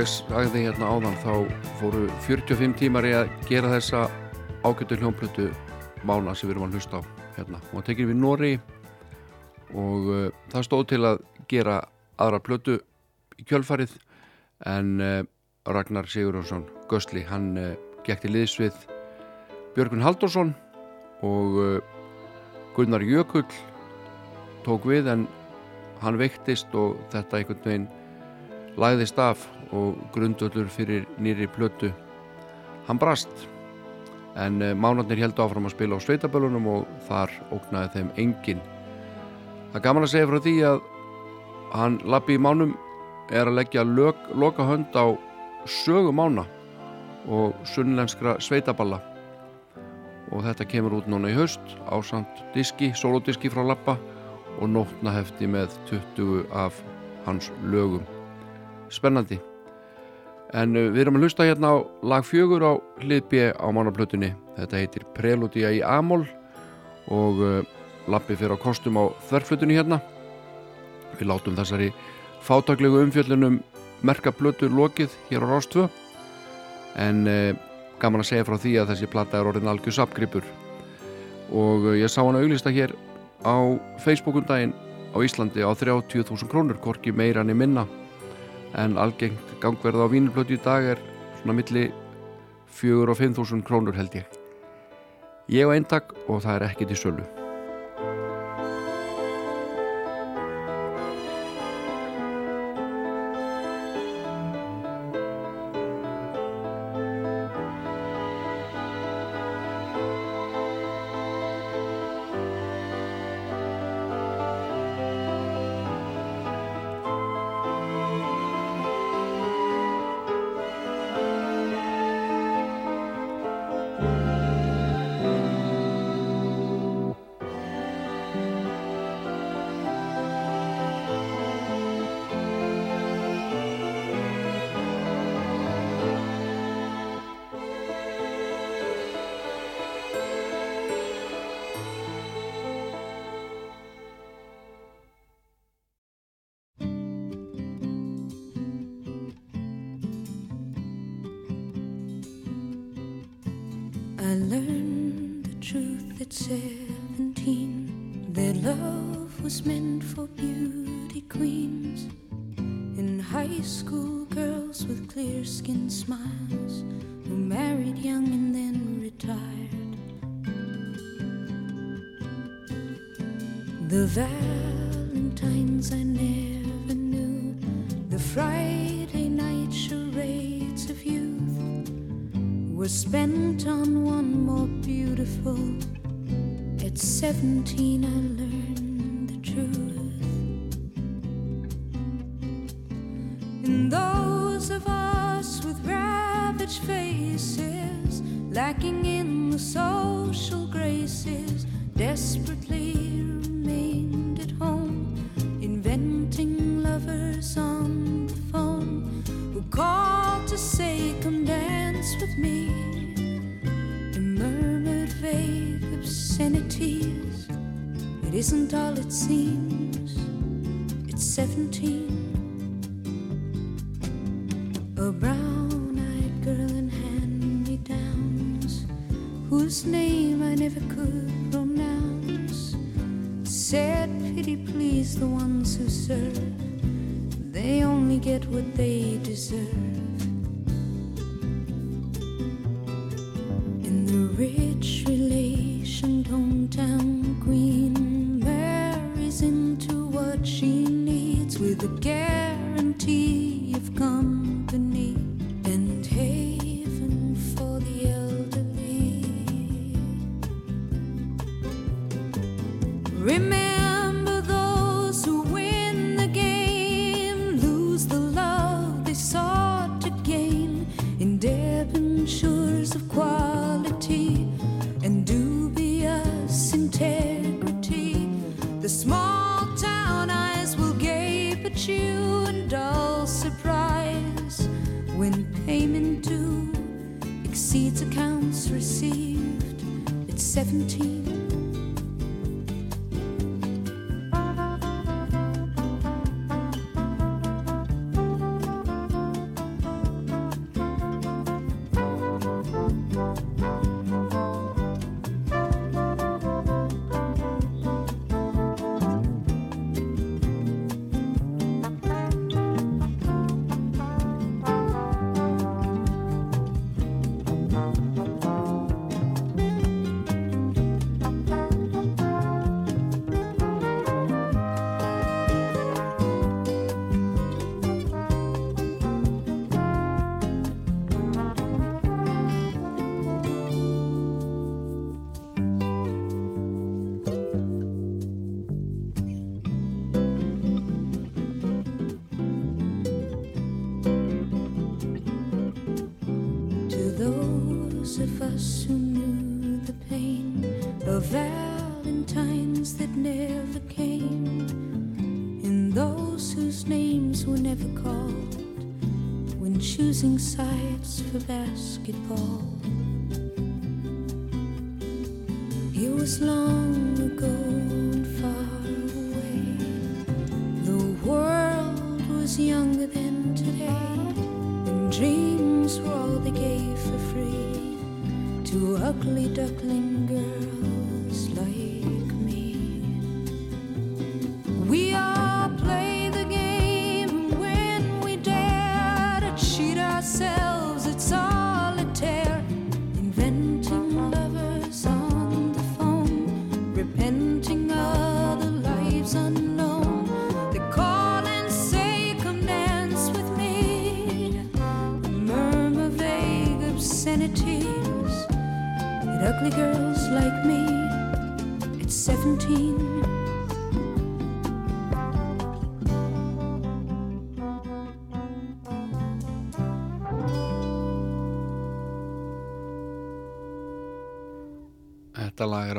ég sagði hérna áðan þá fóru 45 tímar í að gera þessa ágættu hljómplötu mána sem við erum að hlusta á hérna. Og það tekir við Nóri og uh, það stóð til að gera aðra plötu í kjölfarið en uh, Ragnar Sigurðarsson Gösli, hann uh, gekk til liðs við Björgun Haldursson og uh, Gunnar Jökull tók við en hann veiktist og þetta einhvern veginn lagðist af og grundöllur fyrir nýri plötu. Hann brast en uh, mánarnir heldur áfram að spila á sveitabölunum og þar ógnaði þeim engin það er gaman að segja frá því að hann lappi í mánum er að leggja lög, loka hönd á sögu mána og sunnlenskra sveitaballa. Og þetta kemur út núna í haust á samt diski, solodiski frá Lappa og nótnahefti með 20 af hans lögum. Spennandi en uh, við erum að hlusta hérna á lag fjögur á hlið B á mánaplötunni. Þetta heitir Preludia í Amol og uh, Lappi fyrir á kostum á þverflutunni hérna. Við látum þessari fátaklegu umfjöllunum merka plötu lokið hér á Rástvö en uh, gaman að segja frá því að þessi platta er orðin algjör sapgripur og ég sá hana auglista hér á Facebookundaginn á Íslandi á 30.000 krónur, korki meira enn í minna en algengt gangverð á vínilblötu í dag er svona milli 4 og 5.000 krónur held ég. Ég á eintak og það er ekki til sölu
small town eyes will gape at you in dull surprise when payment due exceeds accounts received. It's 17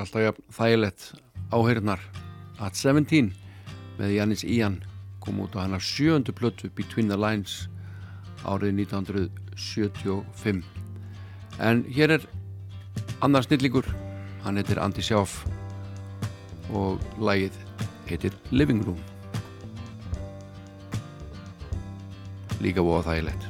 er alltaf jafn, þægilegt áhyrnar at 17 með Jannis Ían kom út á hannar sjööndu blötu Between the Lines árið 1975 en hér er annar snillingur. Hann heitir Andi Sjáf og lægið heitir Living Room. Líka búið þægilegt.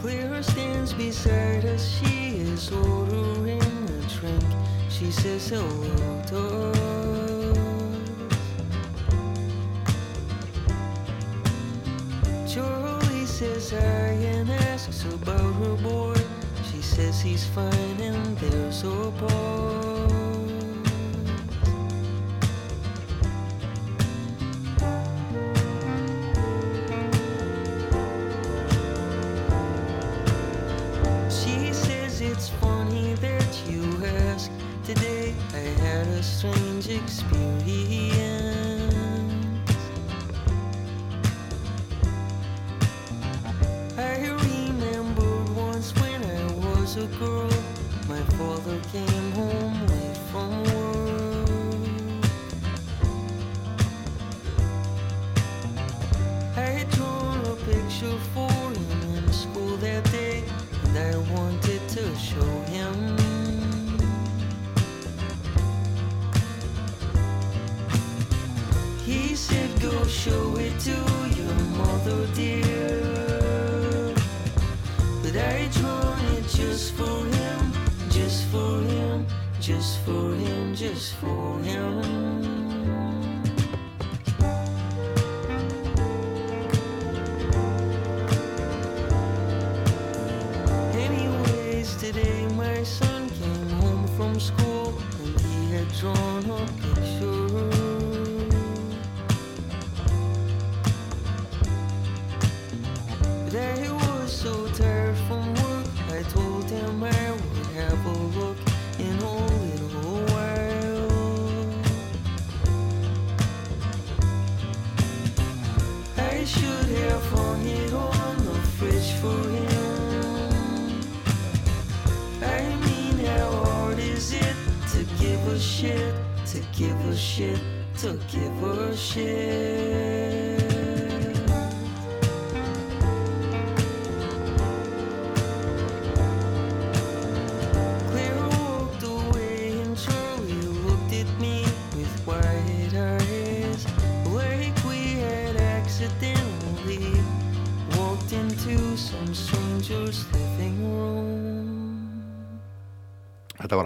Clearer stands beside us, she is ordering a drink. She says hello to us. Charlie says hi and asks about her boy. She says he's fine and they're so bored. today I had a strange experience. But I drawn it just for him, just for him, just for him, just for him.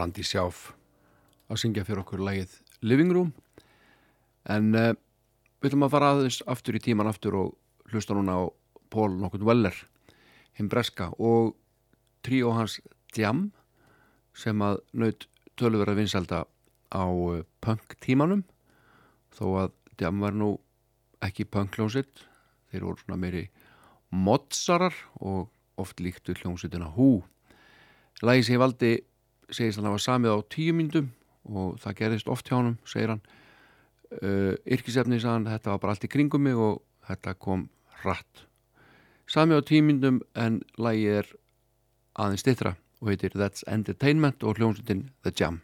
Þetta var Andi Sjáf að syngja fyrir okkur lagið Living Room. En uh, við ætlum að fara aðeins aftur í tíman aftur og hlusta núna á Paul nokkurn Weller hinn breska og tríó hans Jam sem að naut tölverða vinsalda á uh, punk tímanum. Þó að Jam var nú ekki punk hljónsitt þeir voru svona meiri modsarar og oft líktu hljónsitina hú Lagi sem ég valdi segist hann að hafa samið á tíu myndum og það gerðist oft hjá hann, segir hann. Uh, yrkisefni sagðan, þetta var bara allt í kringum mig og þetta kom rætt samið á tíu myndum en lagi er aðeins stittra og heitir That's Entertainment og hljómsveitin The Jam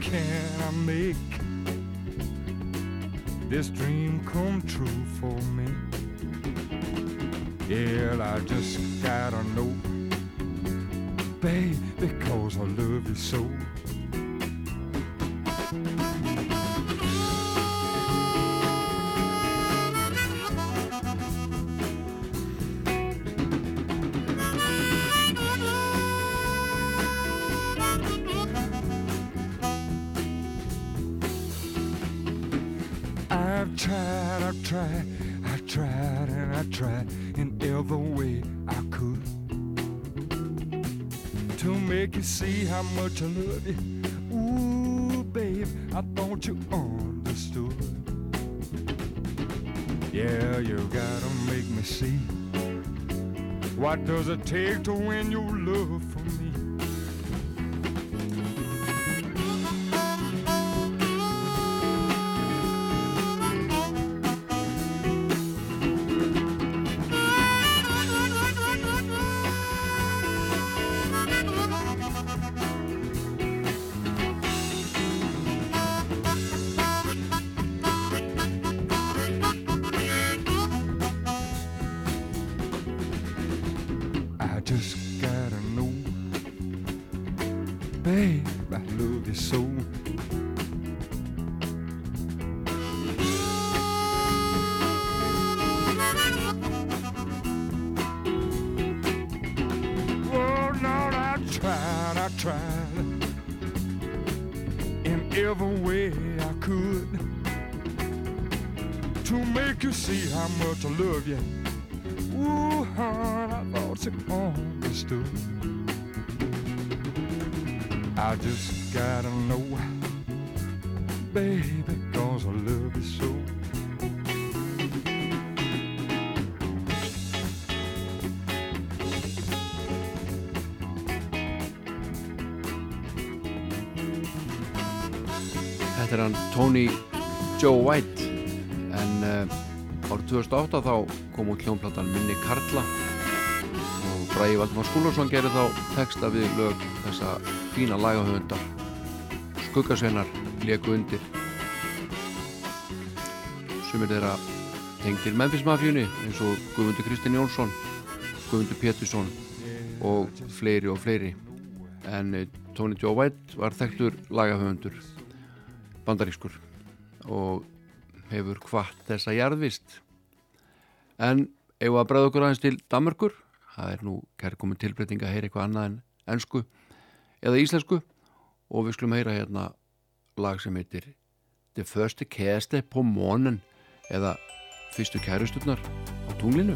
can I make this dream come true for me? Yeah, I just gotta know, babe, because I love you so. I've tried, I've tried, I've tried, and I tried in every way I could to make you see how much I love you. Ooh, babe, I thought you understood. Yeah, you gotta make me see. What does it take to win your love
Joe White. En uh, árið 2008 þá kom út hljónplatan Minni Karla. Og Bræði Valdimar Skúlarsson gerir þá texta við lög þessa fína lagahöfundar Skuggasveinar leku undir. Sumir þeirra tengdir Memphis Mafjunni eins og Guðmundur Kristinn Jónsson Guðmundur Pétursson og fleiri og fleiri. En eh, Tony Joe White var þekktur lagahöfundur bandarískur og hefur hvart þessa jarðvist. En ef að bregða okkur aðeins til Danmarkur það er nú kærkomin tilbreyting að heyra eitthvað annað en ennsku eða íslensku. Og við skulum heyra hérna lag sem heitir Det første kæreste på morgen eða fyrstu kærusturnar á tunglinu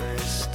surface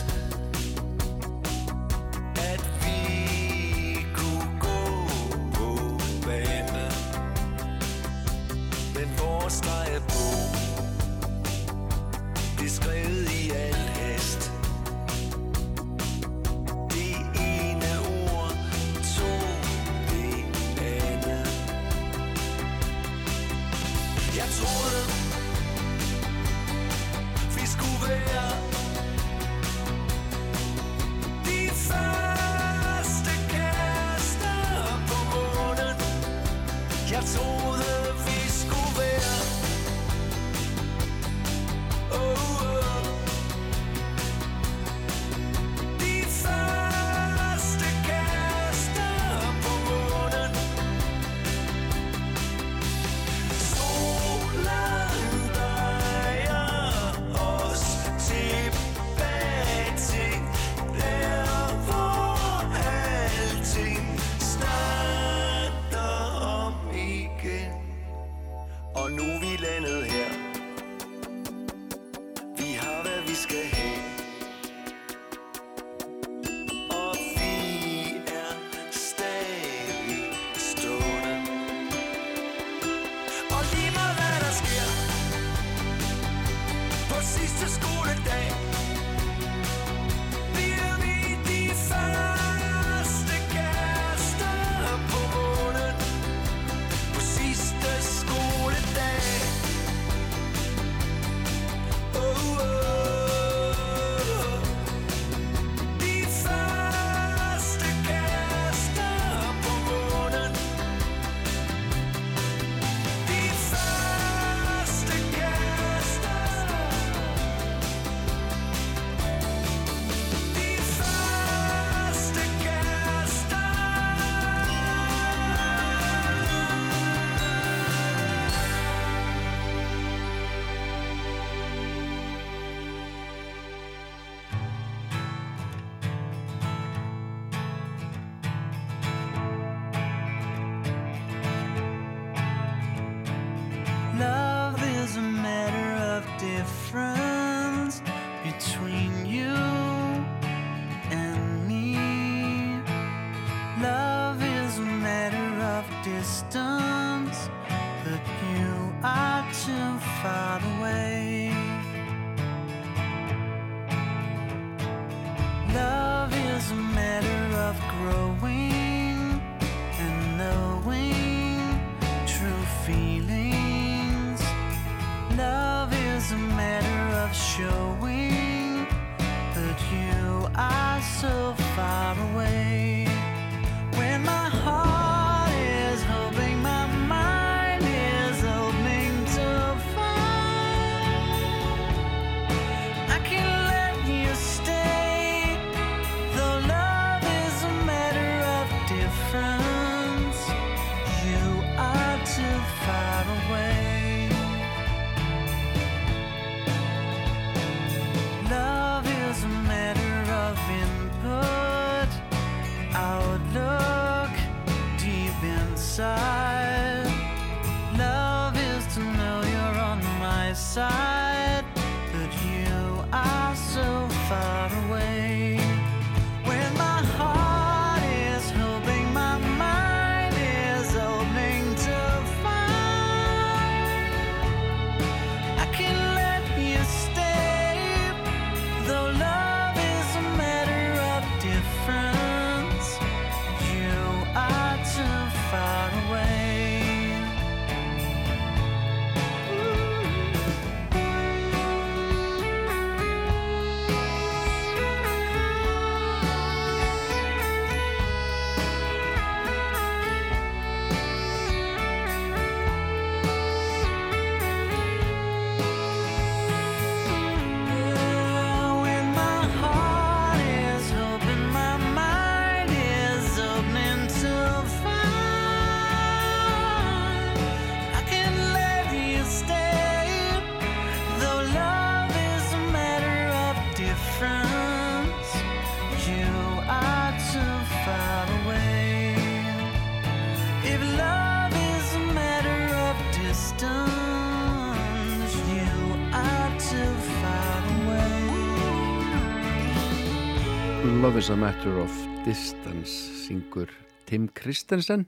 Love is a matter of distance
syngur Tim Kristensen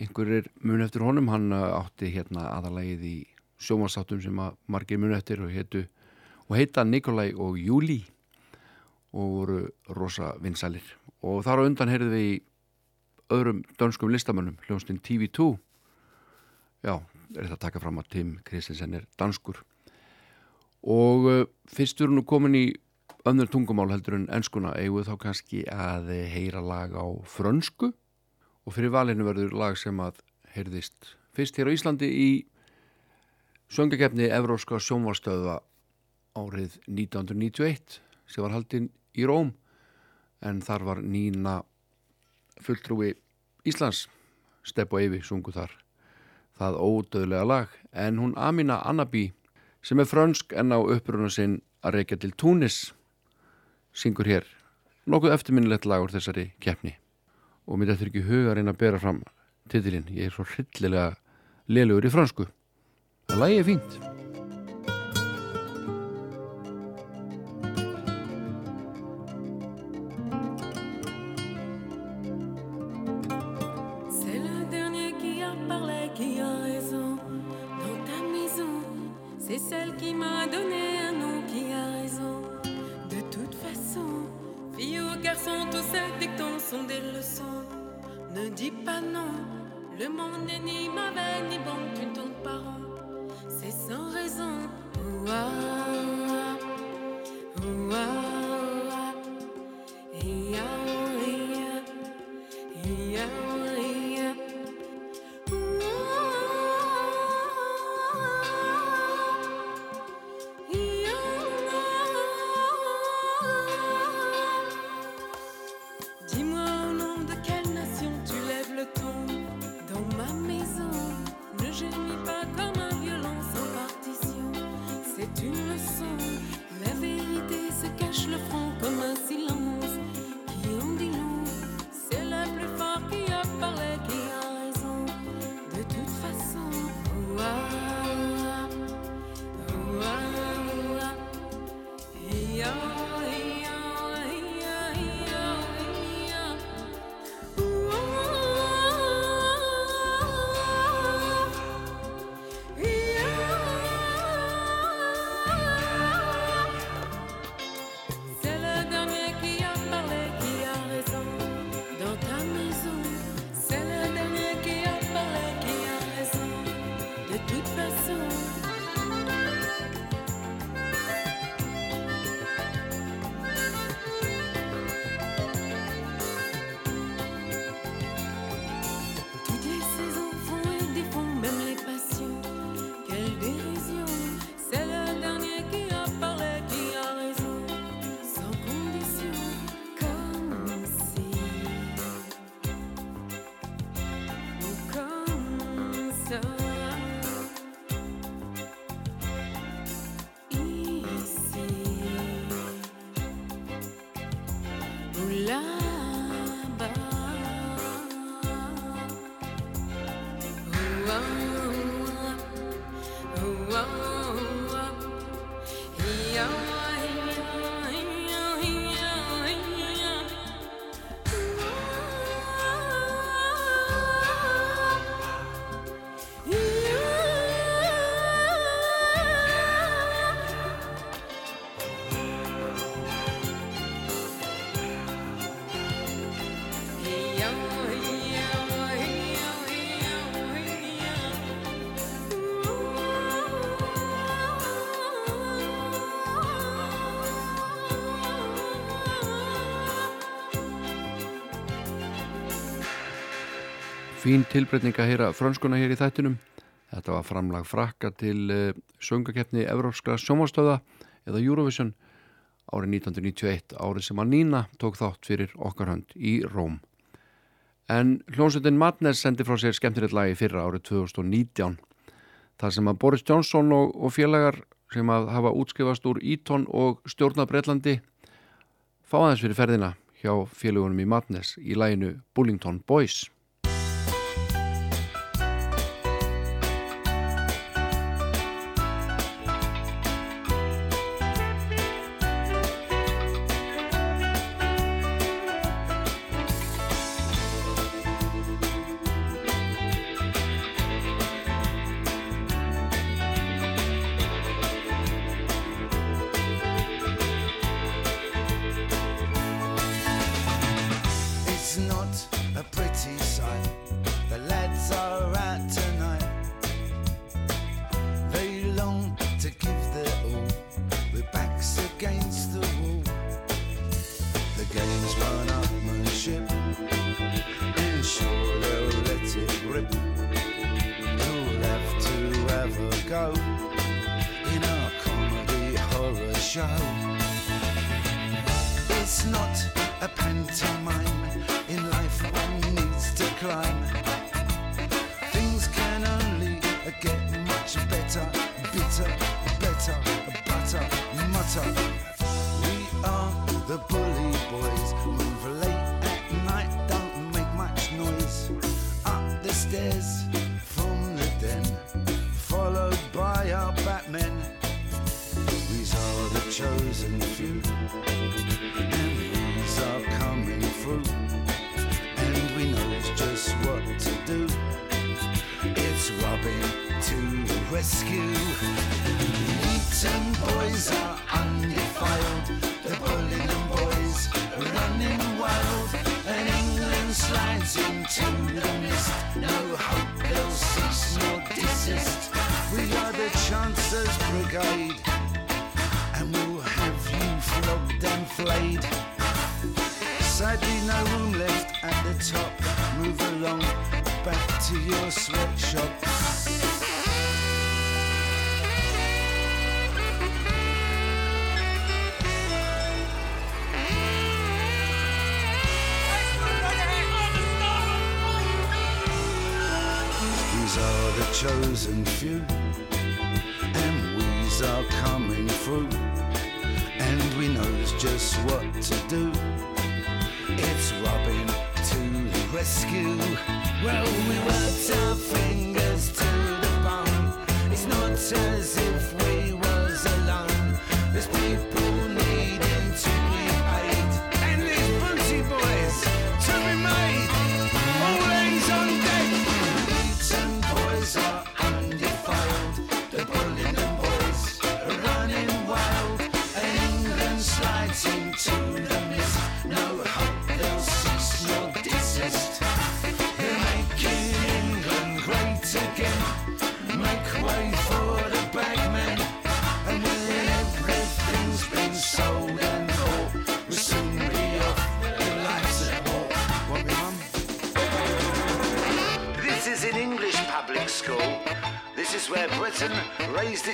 einhverjir mun eftir honum hann uh, átti hérna aðalægið í sjómanstáttum sem að margir mun eftir og, hetu, og heita Nikolai og Júli og voru rosa vinsalir og þar á undan heyrðu við í öðrum dönskum listamönnum hljónstinn TV2 já, er þetta að taka fram að Tim Kristensen er danskur. Og uh, fyrst eru nú komin í önnur tungumál heldur en enskuna eigum við þá kannski að heyra lag á frönsku. Og fyrir valinu verður lag sem að heyrðist fyrst hér á Íslandi í söngakefni Evróska sjónvarstöða árið 1991 sem var haldinn í Róm. En þar var Nína fulltrúi Íslands Stepp og Eyvi sungu þar það ódöðlega lag. En hún Amina Annabi sem er frönsk en á uppruna sinn að reykja til Túnis syngur hér. Nokkuð eftirminnilegt lag úr þessari keppni. Og mér þetta er ekki huga að reyna að bera fram titilinn, ég er svo hryllilega lélugur í fransku það lagi er fínt Fín tilbreytning að heyra frönskuna hér í þættinum. Þetta var framlag frakka til eh, söngakeppni Evrópska sjónvástöða eða Eurovision árið 1991, árið sem að Nína tók þátt fyrir okkarhönd í Róm. En hljómsveitin Madnes sendi frá sér skemmtilegt lagi fyrra árið 2019. Það sem að Boris Johnson og, og félagar sem að hafa útskifast úr Ítón og stjórna Breitlandi fáðans fyrir ferðina hjá félagunum í Madnes í læginu Bullington Boys.
show in our comedy horror show.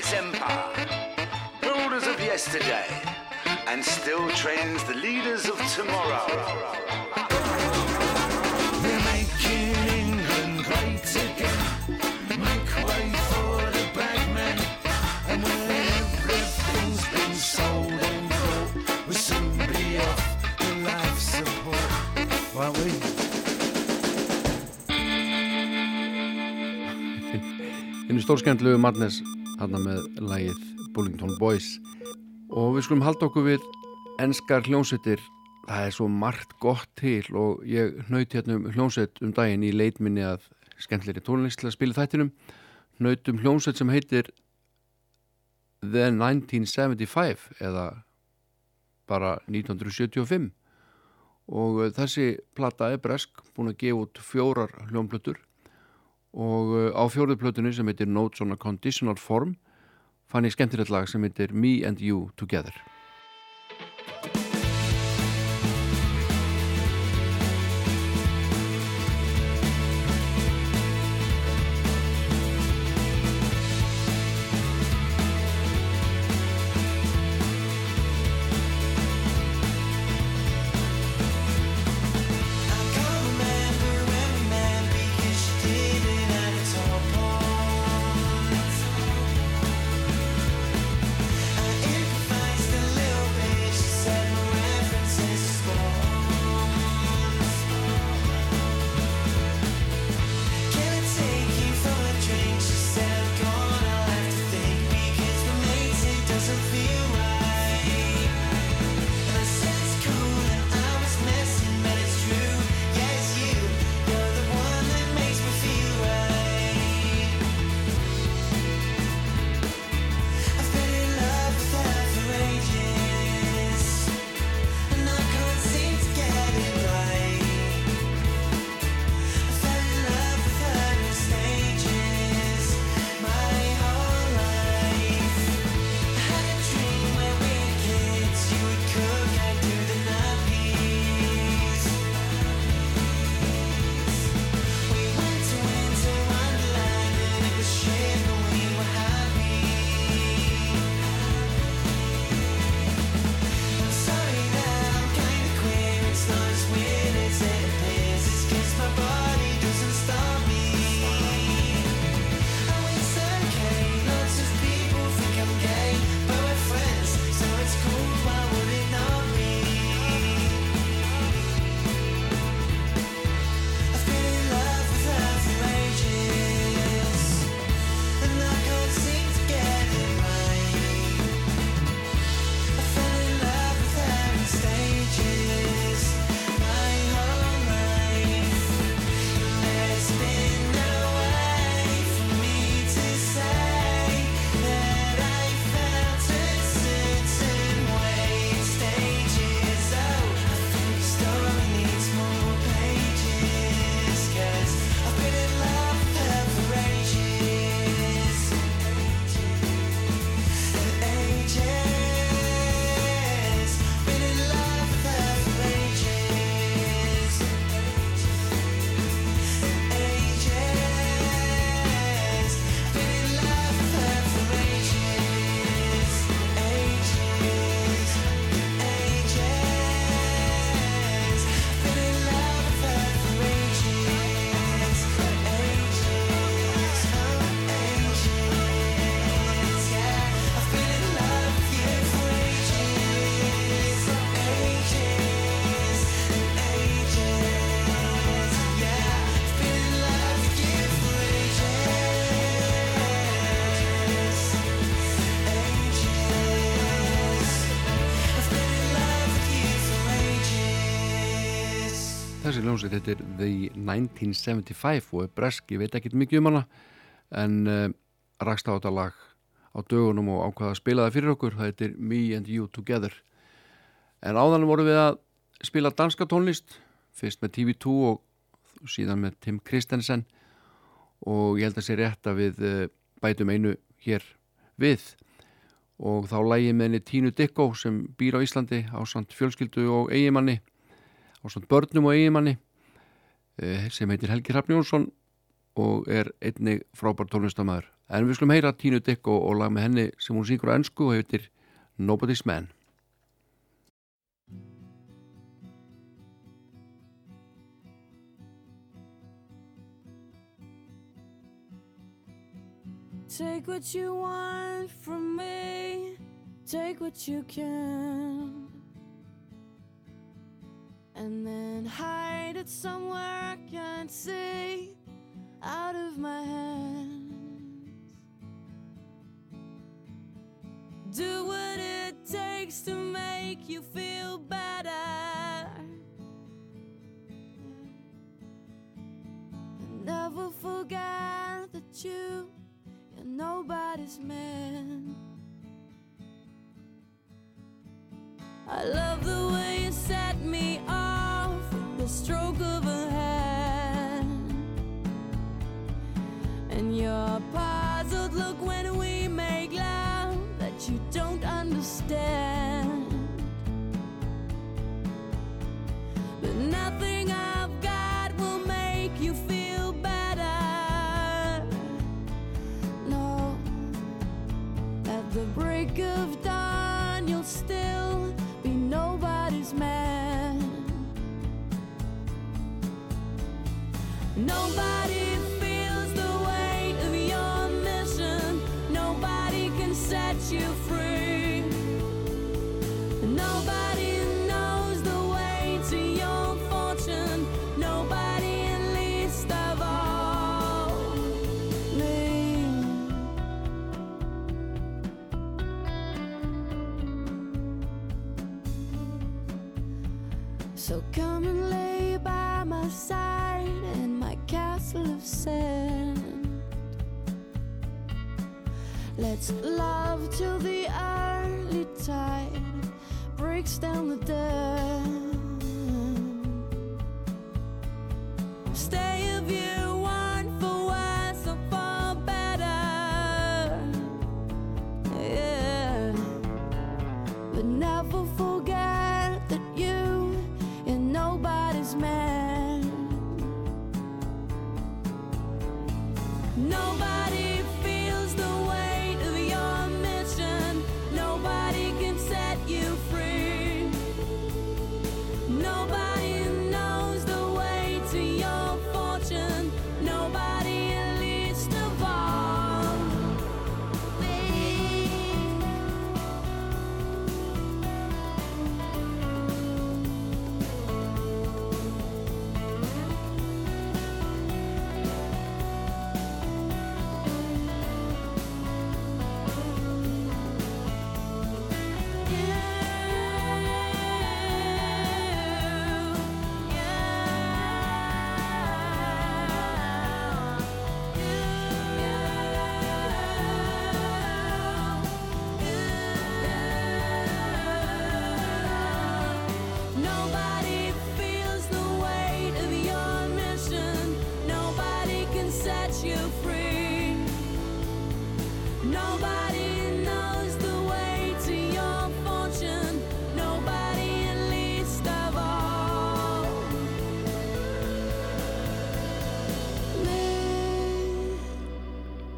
Its
empire. Builders of yesterday, and still trains the leaders of tomorrow.
We're making England great again. Make way for the bagman. And when everything's been sold and bought, we'll soon be off the life support. Won't we?
Þinn stórskendlu Madness hann með lagið Bullington Boys. Og við skulum halda okkur við enskar hljónsettir það er svo margt gott til og ég hnaut hérna um hljónsett um daginn í leitminni að skemmtleri tónlist til að spila þættinum. Hnaut um hljónsett sem heitir The 1975 eða bara 1975 og uh, þessi plata er bresk búin að gefa út fjórar hljónblötur og uh, á fjóruðplötunni sem heitir Notes on a Conditional Form fann ég skemmtilegt lag sem heitir Me and You Together hljómsveit heitir The 1975 og er bresk, ég veit ekki mikið um hana en uh, rakst á þetta lag á dögunum og ákvaða að spila það fyrir okkur, það heitir Me and You Together. En áðan voru við að spila danska tónlist fyrst með TV2 og síðan með Tim Kristensen og ég held að sé rétt að við uh, bætum einu hér við. Og þá lægi með henni Tínu Dikko sem býr á Íslandi á samt fjölskyldu og eigimanni á svona börnum og eigimanni eh, sem heitir Helgi Hrafn Jónsson og er einnig frábær tónlistamæður. En við skulum heyra Tínu Dick og, og lag með henni sem hún syngur á ennsku og heitir Nobody's Man.
Take what you want from me, take what you can. And then hide it somewhere I can't see out of my hands. Do what it takes to make you feel better. Never forget that you, you're nobody's man. I love the way you set me off with the stroke of a hand. And your puzzled look when we make love that you don't understand. But nothing I've got will make you feel better. No, at the break of dawn, you'll still Nobody Love till the early tide breaks down the dam.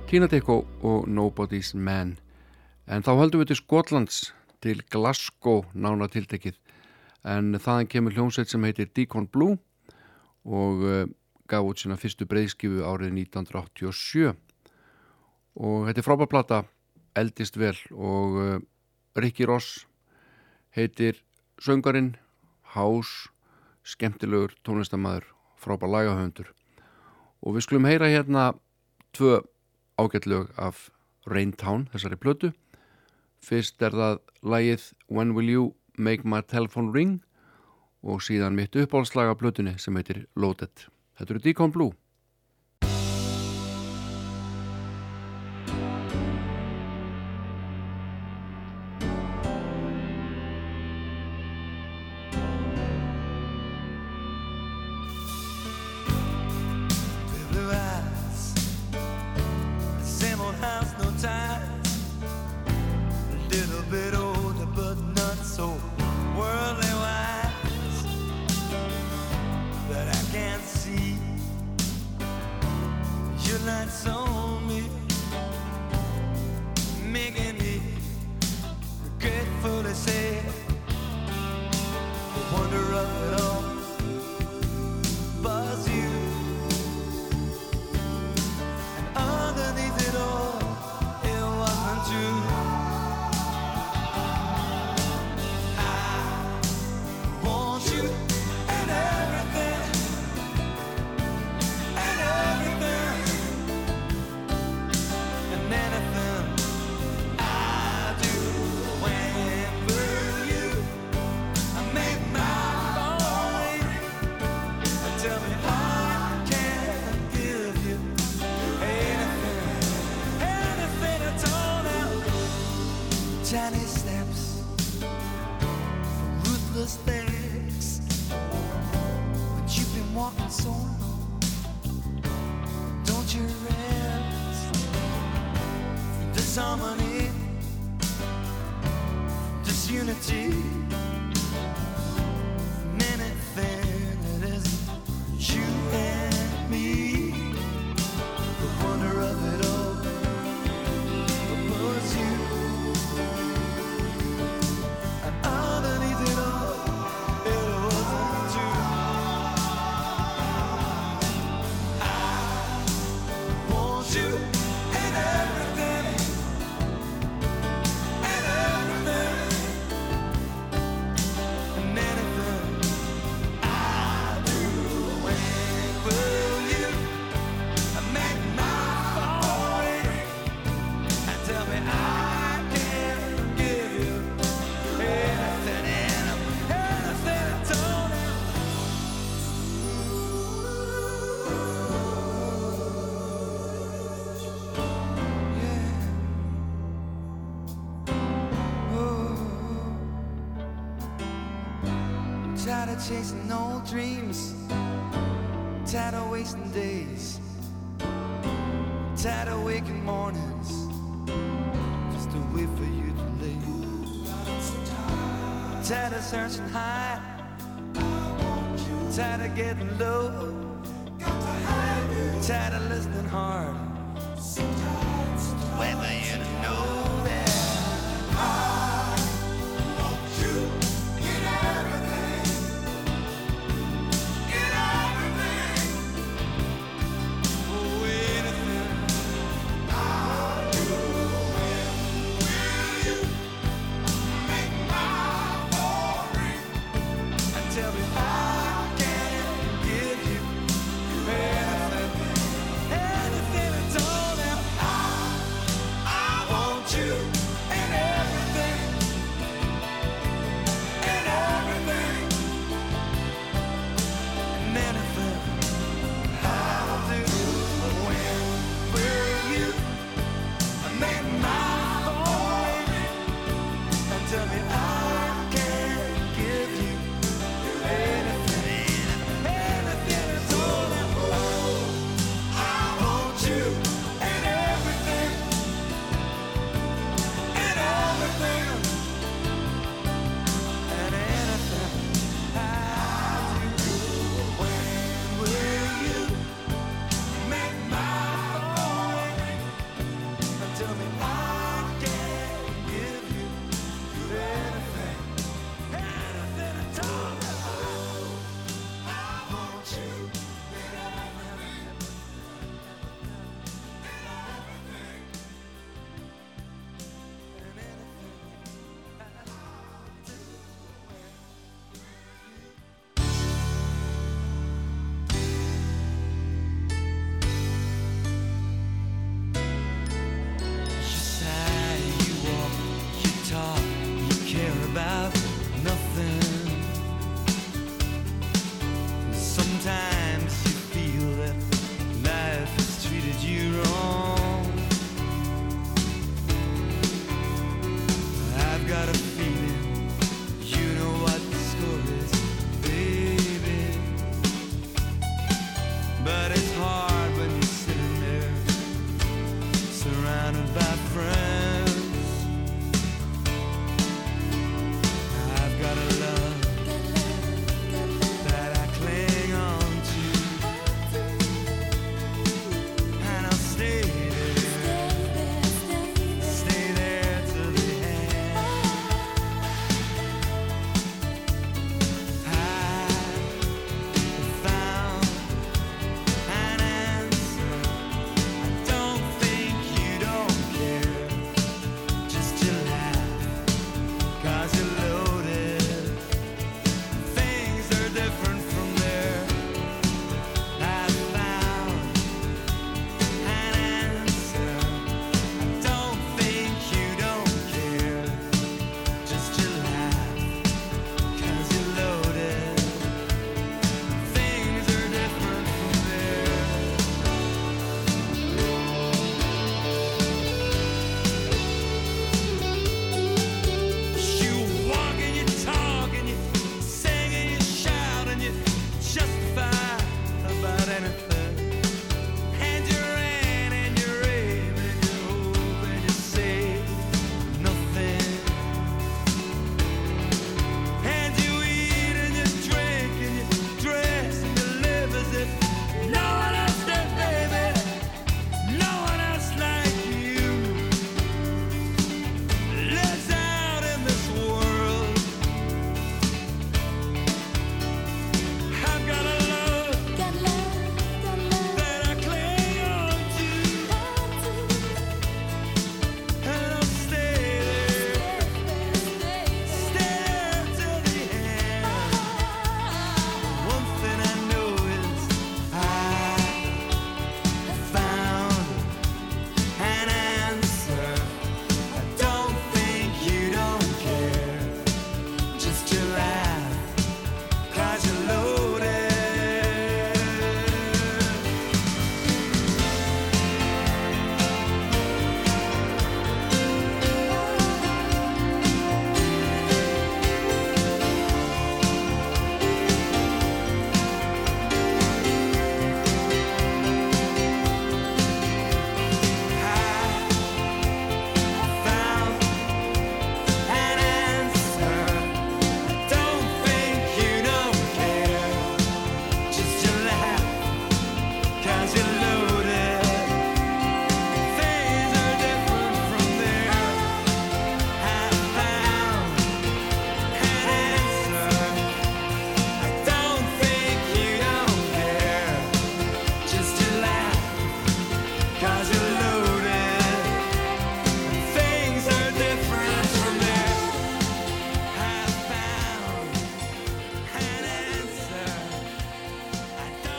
Tina Dicko og Nobody's Man. En þá höldum við til Skotlands til Glasgow nána tiltekið. En þaðan kemur hljómsveit sem heitir Deacon Blue og uh, gaf út sína fyrstu breyðskifu árið 1987 og þetta er frábærplata eldist vel og uh, Ricky Ross heitir söngarinn hás, skemmtilegur tónlistamæður frábær lagahöndur og við skulum heyra hérna tvö ágætlög af Rain Town, þessari blötu fyrst er það lægið When Will You Make My Telephone Ring
og síðan mitt uppáhaldslaga blötunni sem heitir Loaded. Þetta eru Deacon Blue.
tired of chasing old dreams, tired of wasting days, tired of waking mornings, just to wait for you to leave. Tired of searching high, tired of getting low, tired of listening hard, wait for you to know.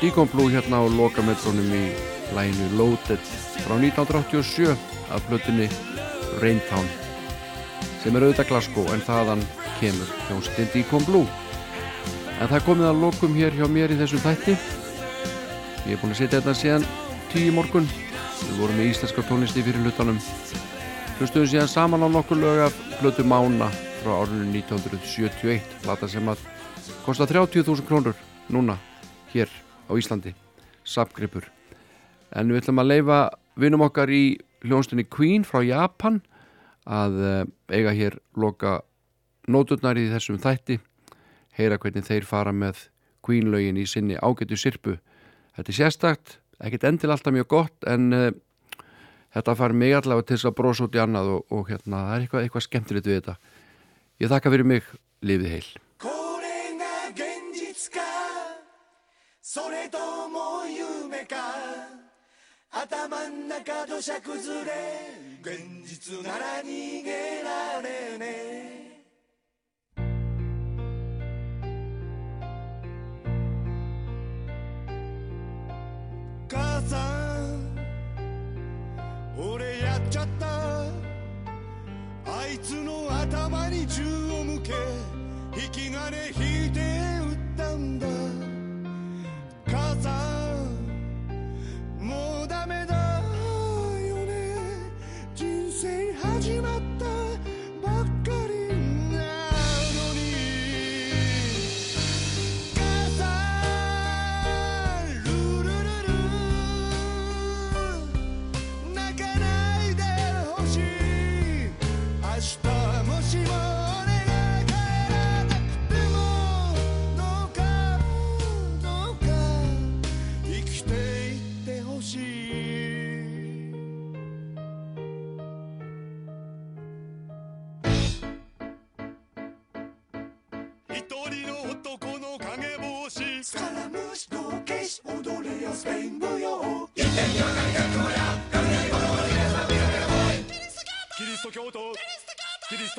Deacon Blue hérna á lokametrónum í læginu Loaded frá 1987 af plötunni Raintown sem er auðvitað Glasgow en þaðan kemur hljómsveitin Deacon Blue en það komið að lokum hér hjá mér í þessum þætti. Ég er búin að setja þetta síðan tíu morgun. Við vorum með íslenska tónlisti fyrir hlutanum. Hlustuðum síðan saman á nokkur lög af plötu Mána frá árinu 1971 plata sem að kosta 30.000 krónur núna á Íslandi. Sapgripur en við ætlum að leifa vinum okkar í hljónstunni Queen frá Japan að eh, eiga hér loka nóturnar í þessum þætti. Heyra hvernig þeir fara með Queen lögin í sinni ágætu sirpu þetta er sérstakt, ekkert endil alltaf mjög gott en uh, þetta far mig allavega til þess að brosa út í annað og, og hérna, það er eitthvað, eitthvað skemmtilegt við þetta. Ég þakka fyrir mig, lifið heil
それとも夢か？頭ん中土砂崩れ。現実なら逃げられねえ。母さん俺やっちゃった。あいつの頭に銃を向け引き金引いて撃ったんだ。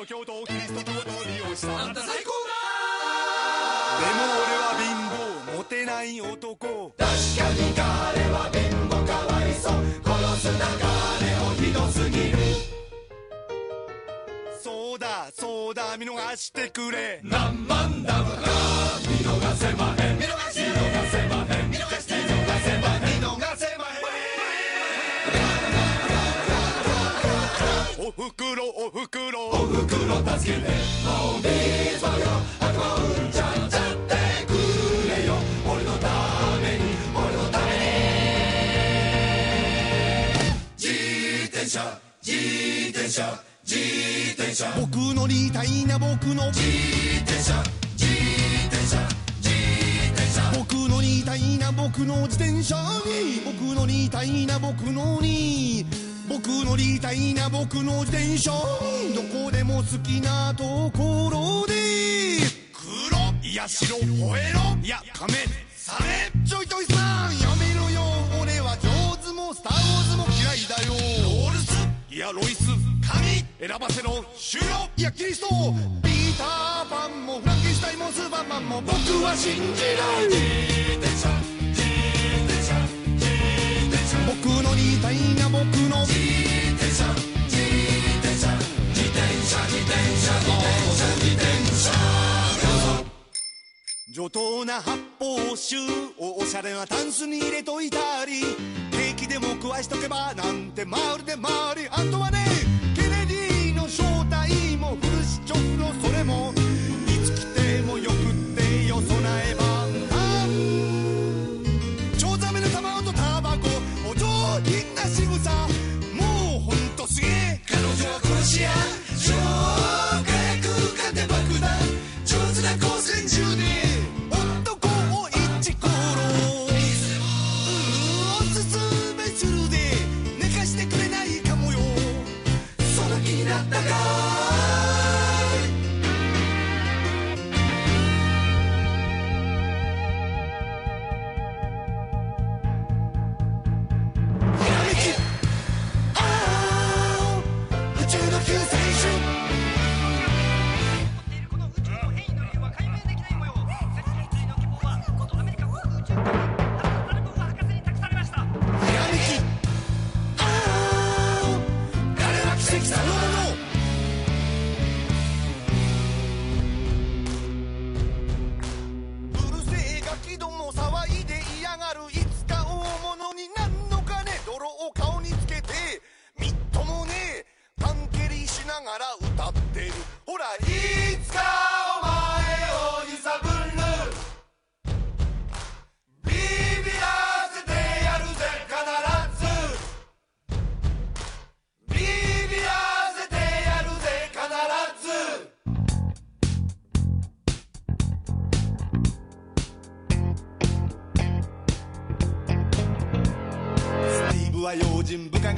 ト教徒キリスト教徒利用したあんた最高だ。でも俺は貧乏モテない男。確かに彼は貧乏かわいそう。殺す流れをひどすぎるそう。だそうだ見逃してくれ。何万ダムか見逃せまへん。見逃せまへん。見逃せまへんおふくろおふくろおふくろ助けてもうみぞよあとうんちゃんちゃってくれよ俺のために俺のために自転車自転車自転車僕乗りたいな僕の自転車自転車自転車僕乗りたいな僕の自転車に僕乗りたいな僕のに僕乗りたいな僕の自転車どこでも好きなところで。黒いや白吠えろ。いや仮面され。ちょいちょいさん。やめろよ。俺は上手もスター・ウォーズも嫌いだよ。ロールス。いやロイス。鍵選ばせろ。終了いやキリスト。ピーターパンもフランケンシュタイもスーパーマンも僕は信じない。自転車僕の似たいな僕の自転車自転車自転車自転車自転車自転車上等な発泡酒をおしゃれなタンスに入れといたりケーキでも食わしとけばなんてまるでまりあとはねケネディの正体もフルシチョフのそれもいつ来てもよくってよ備え殺し屋超火薬空間で爆弾上手な光線銃で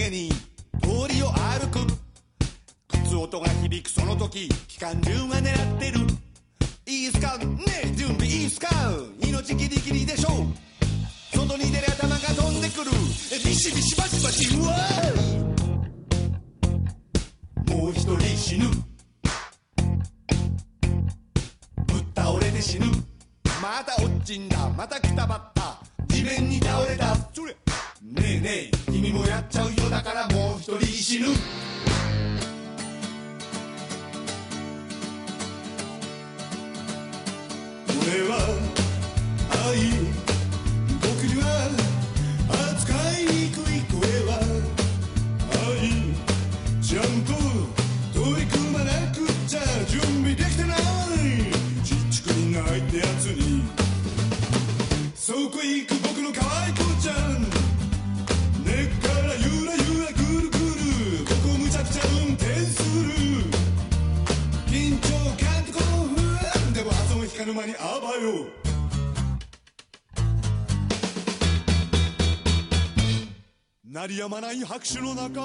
Any. 止まない拍手の中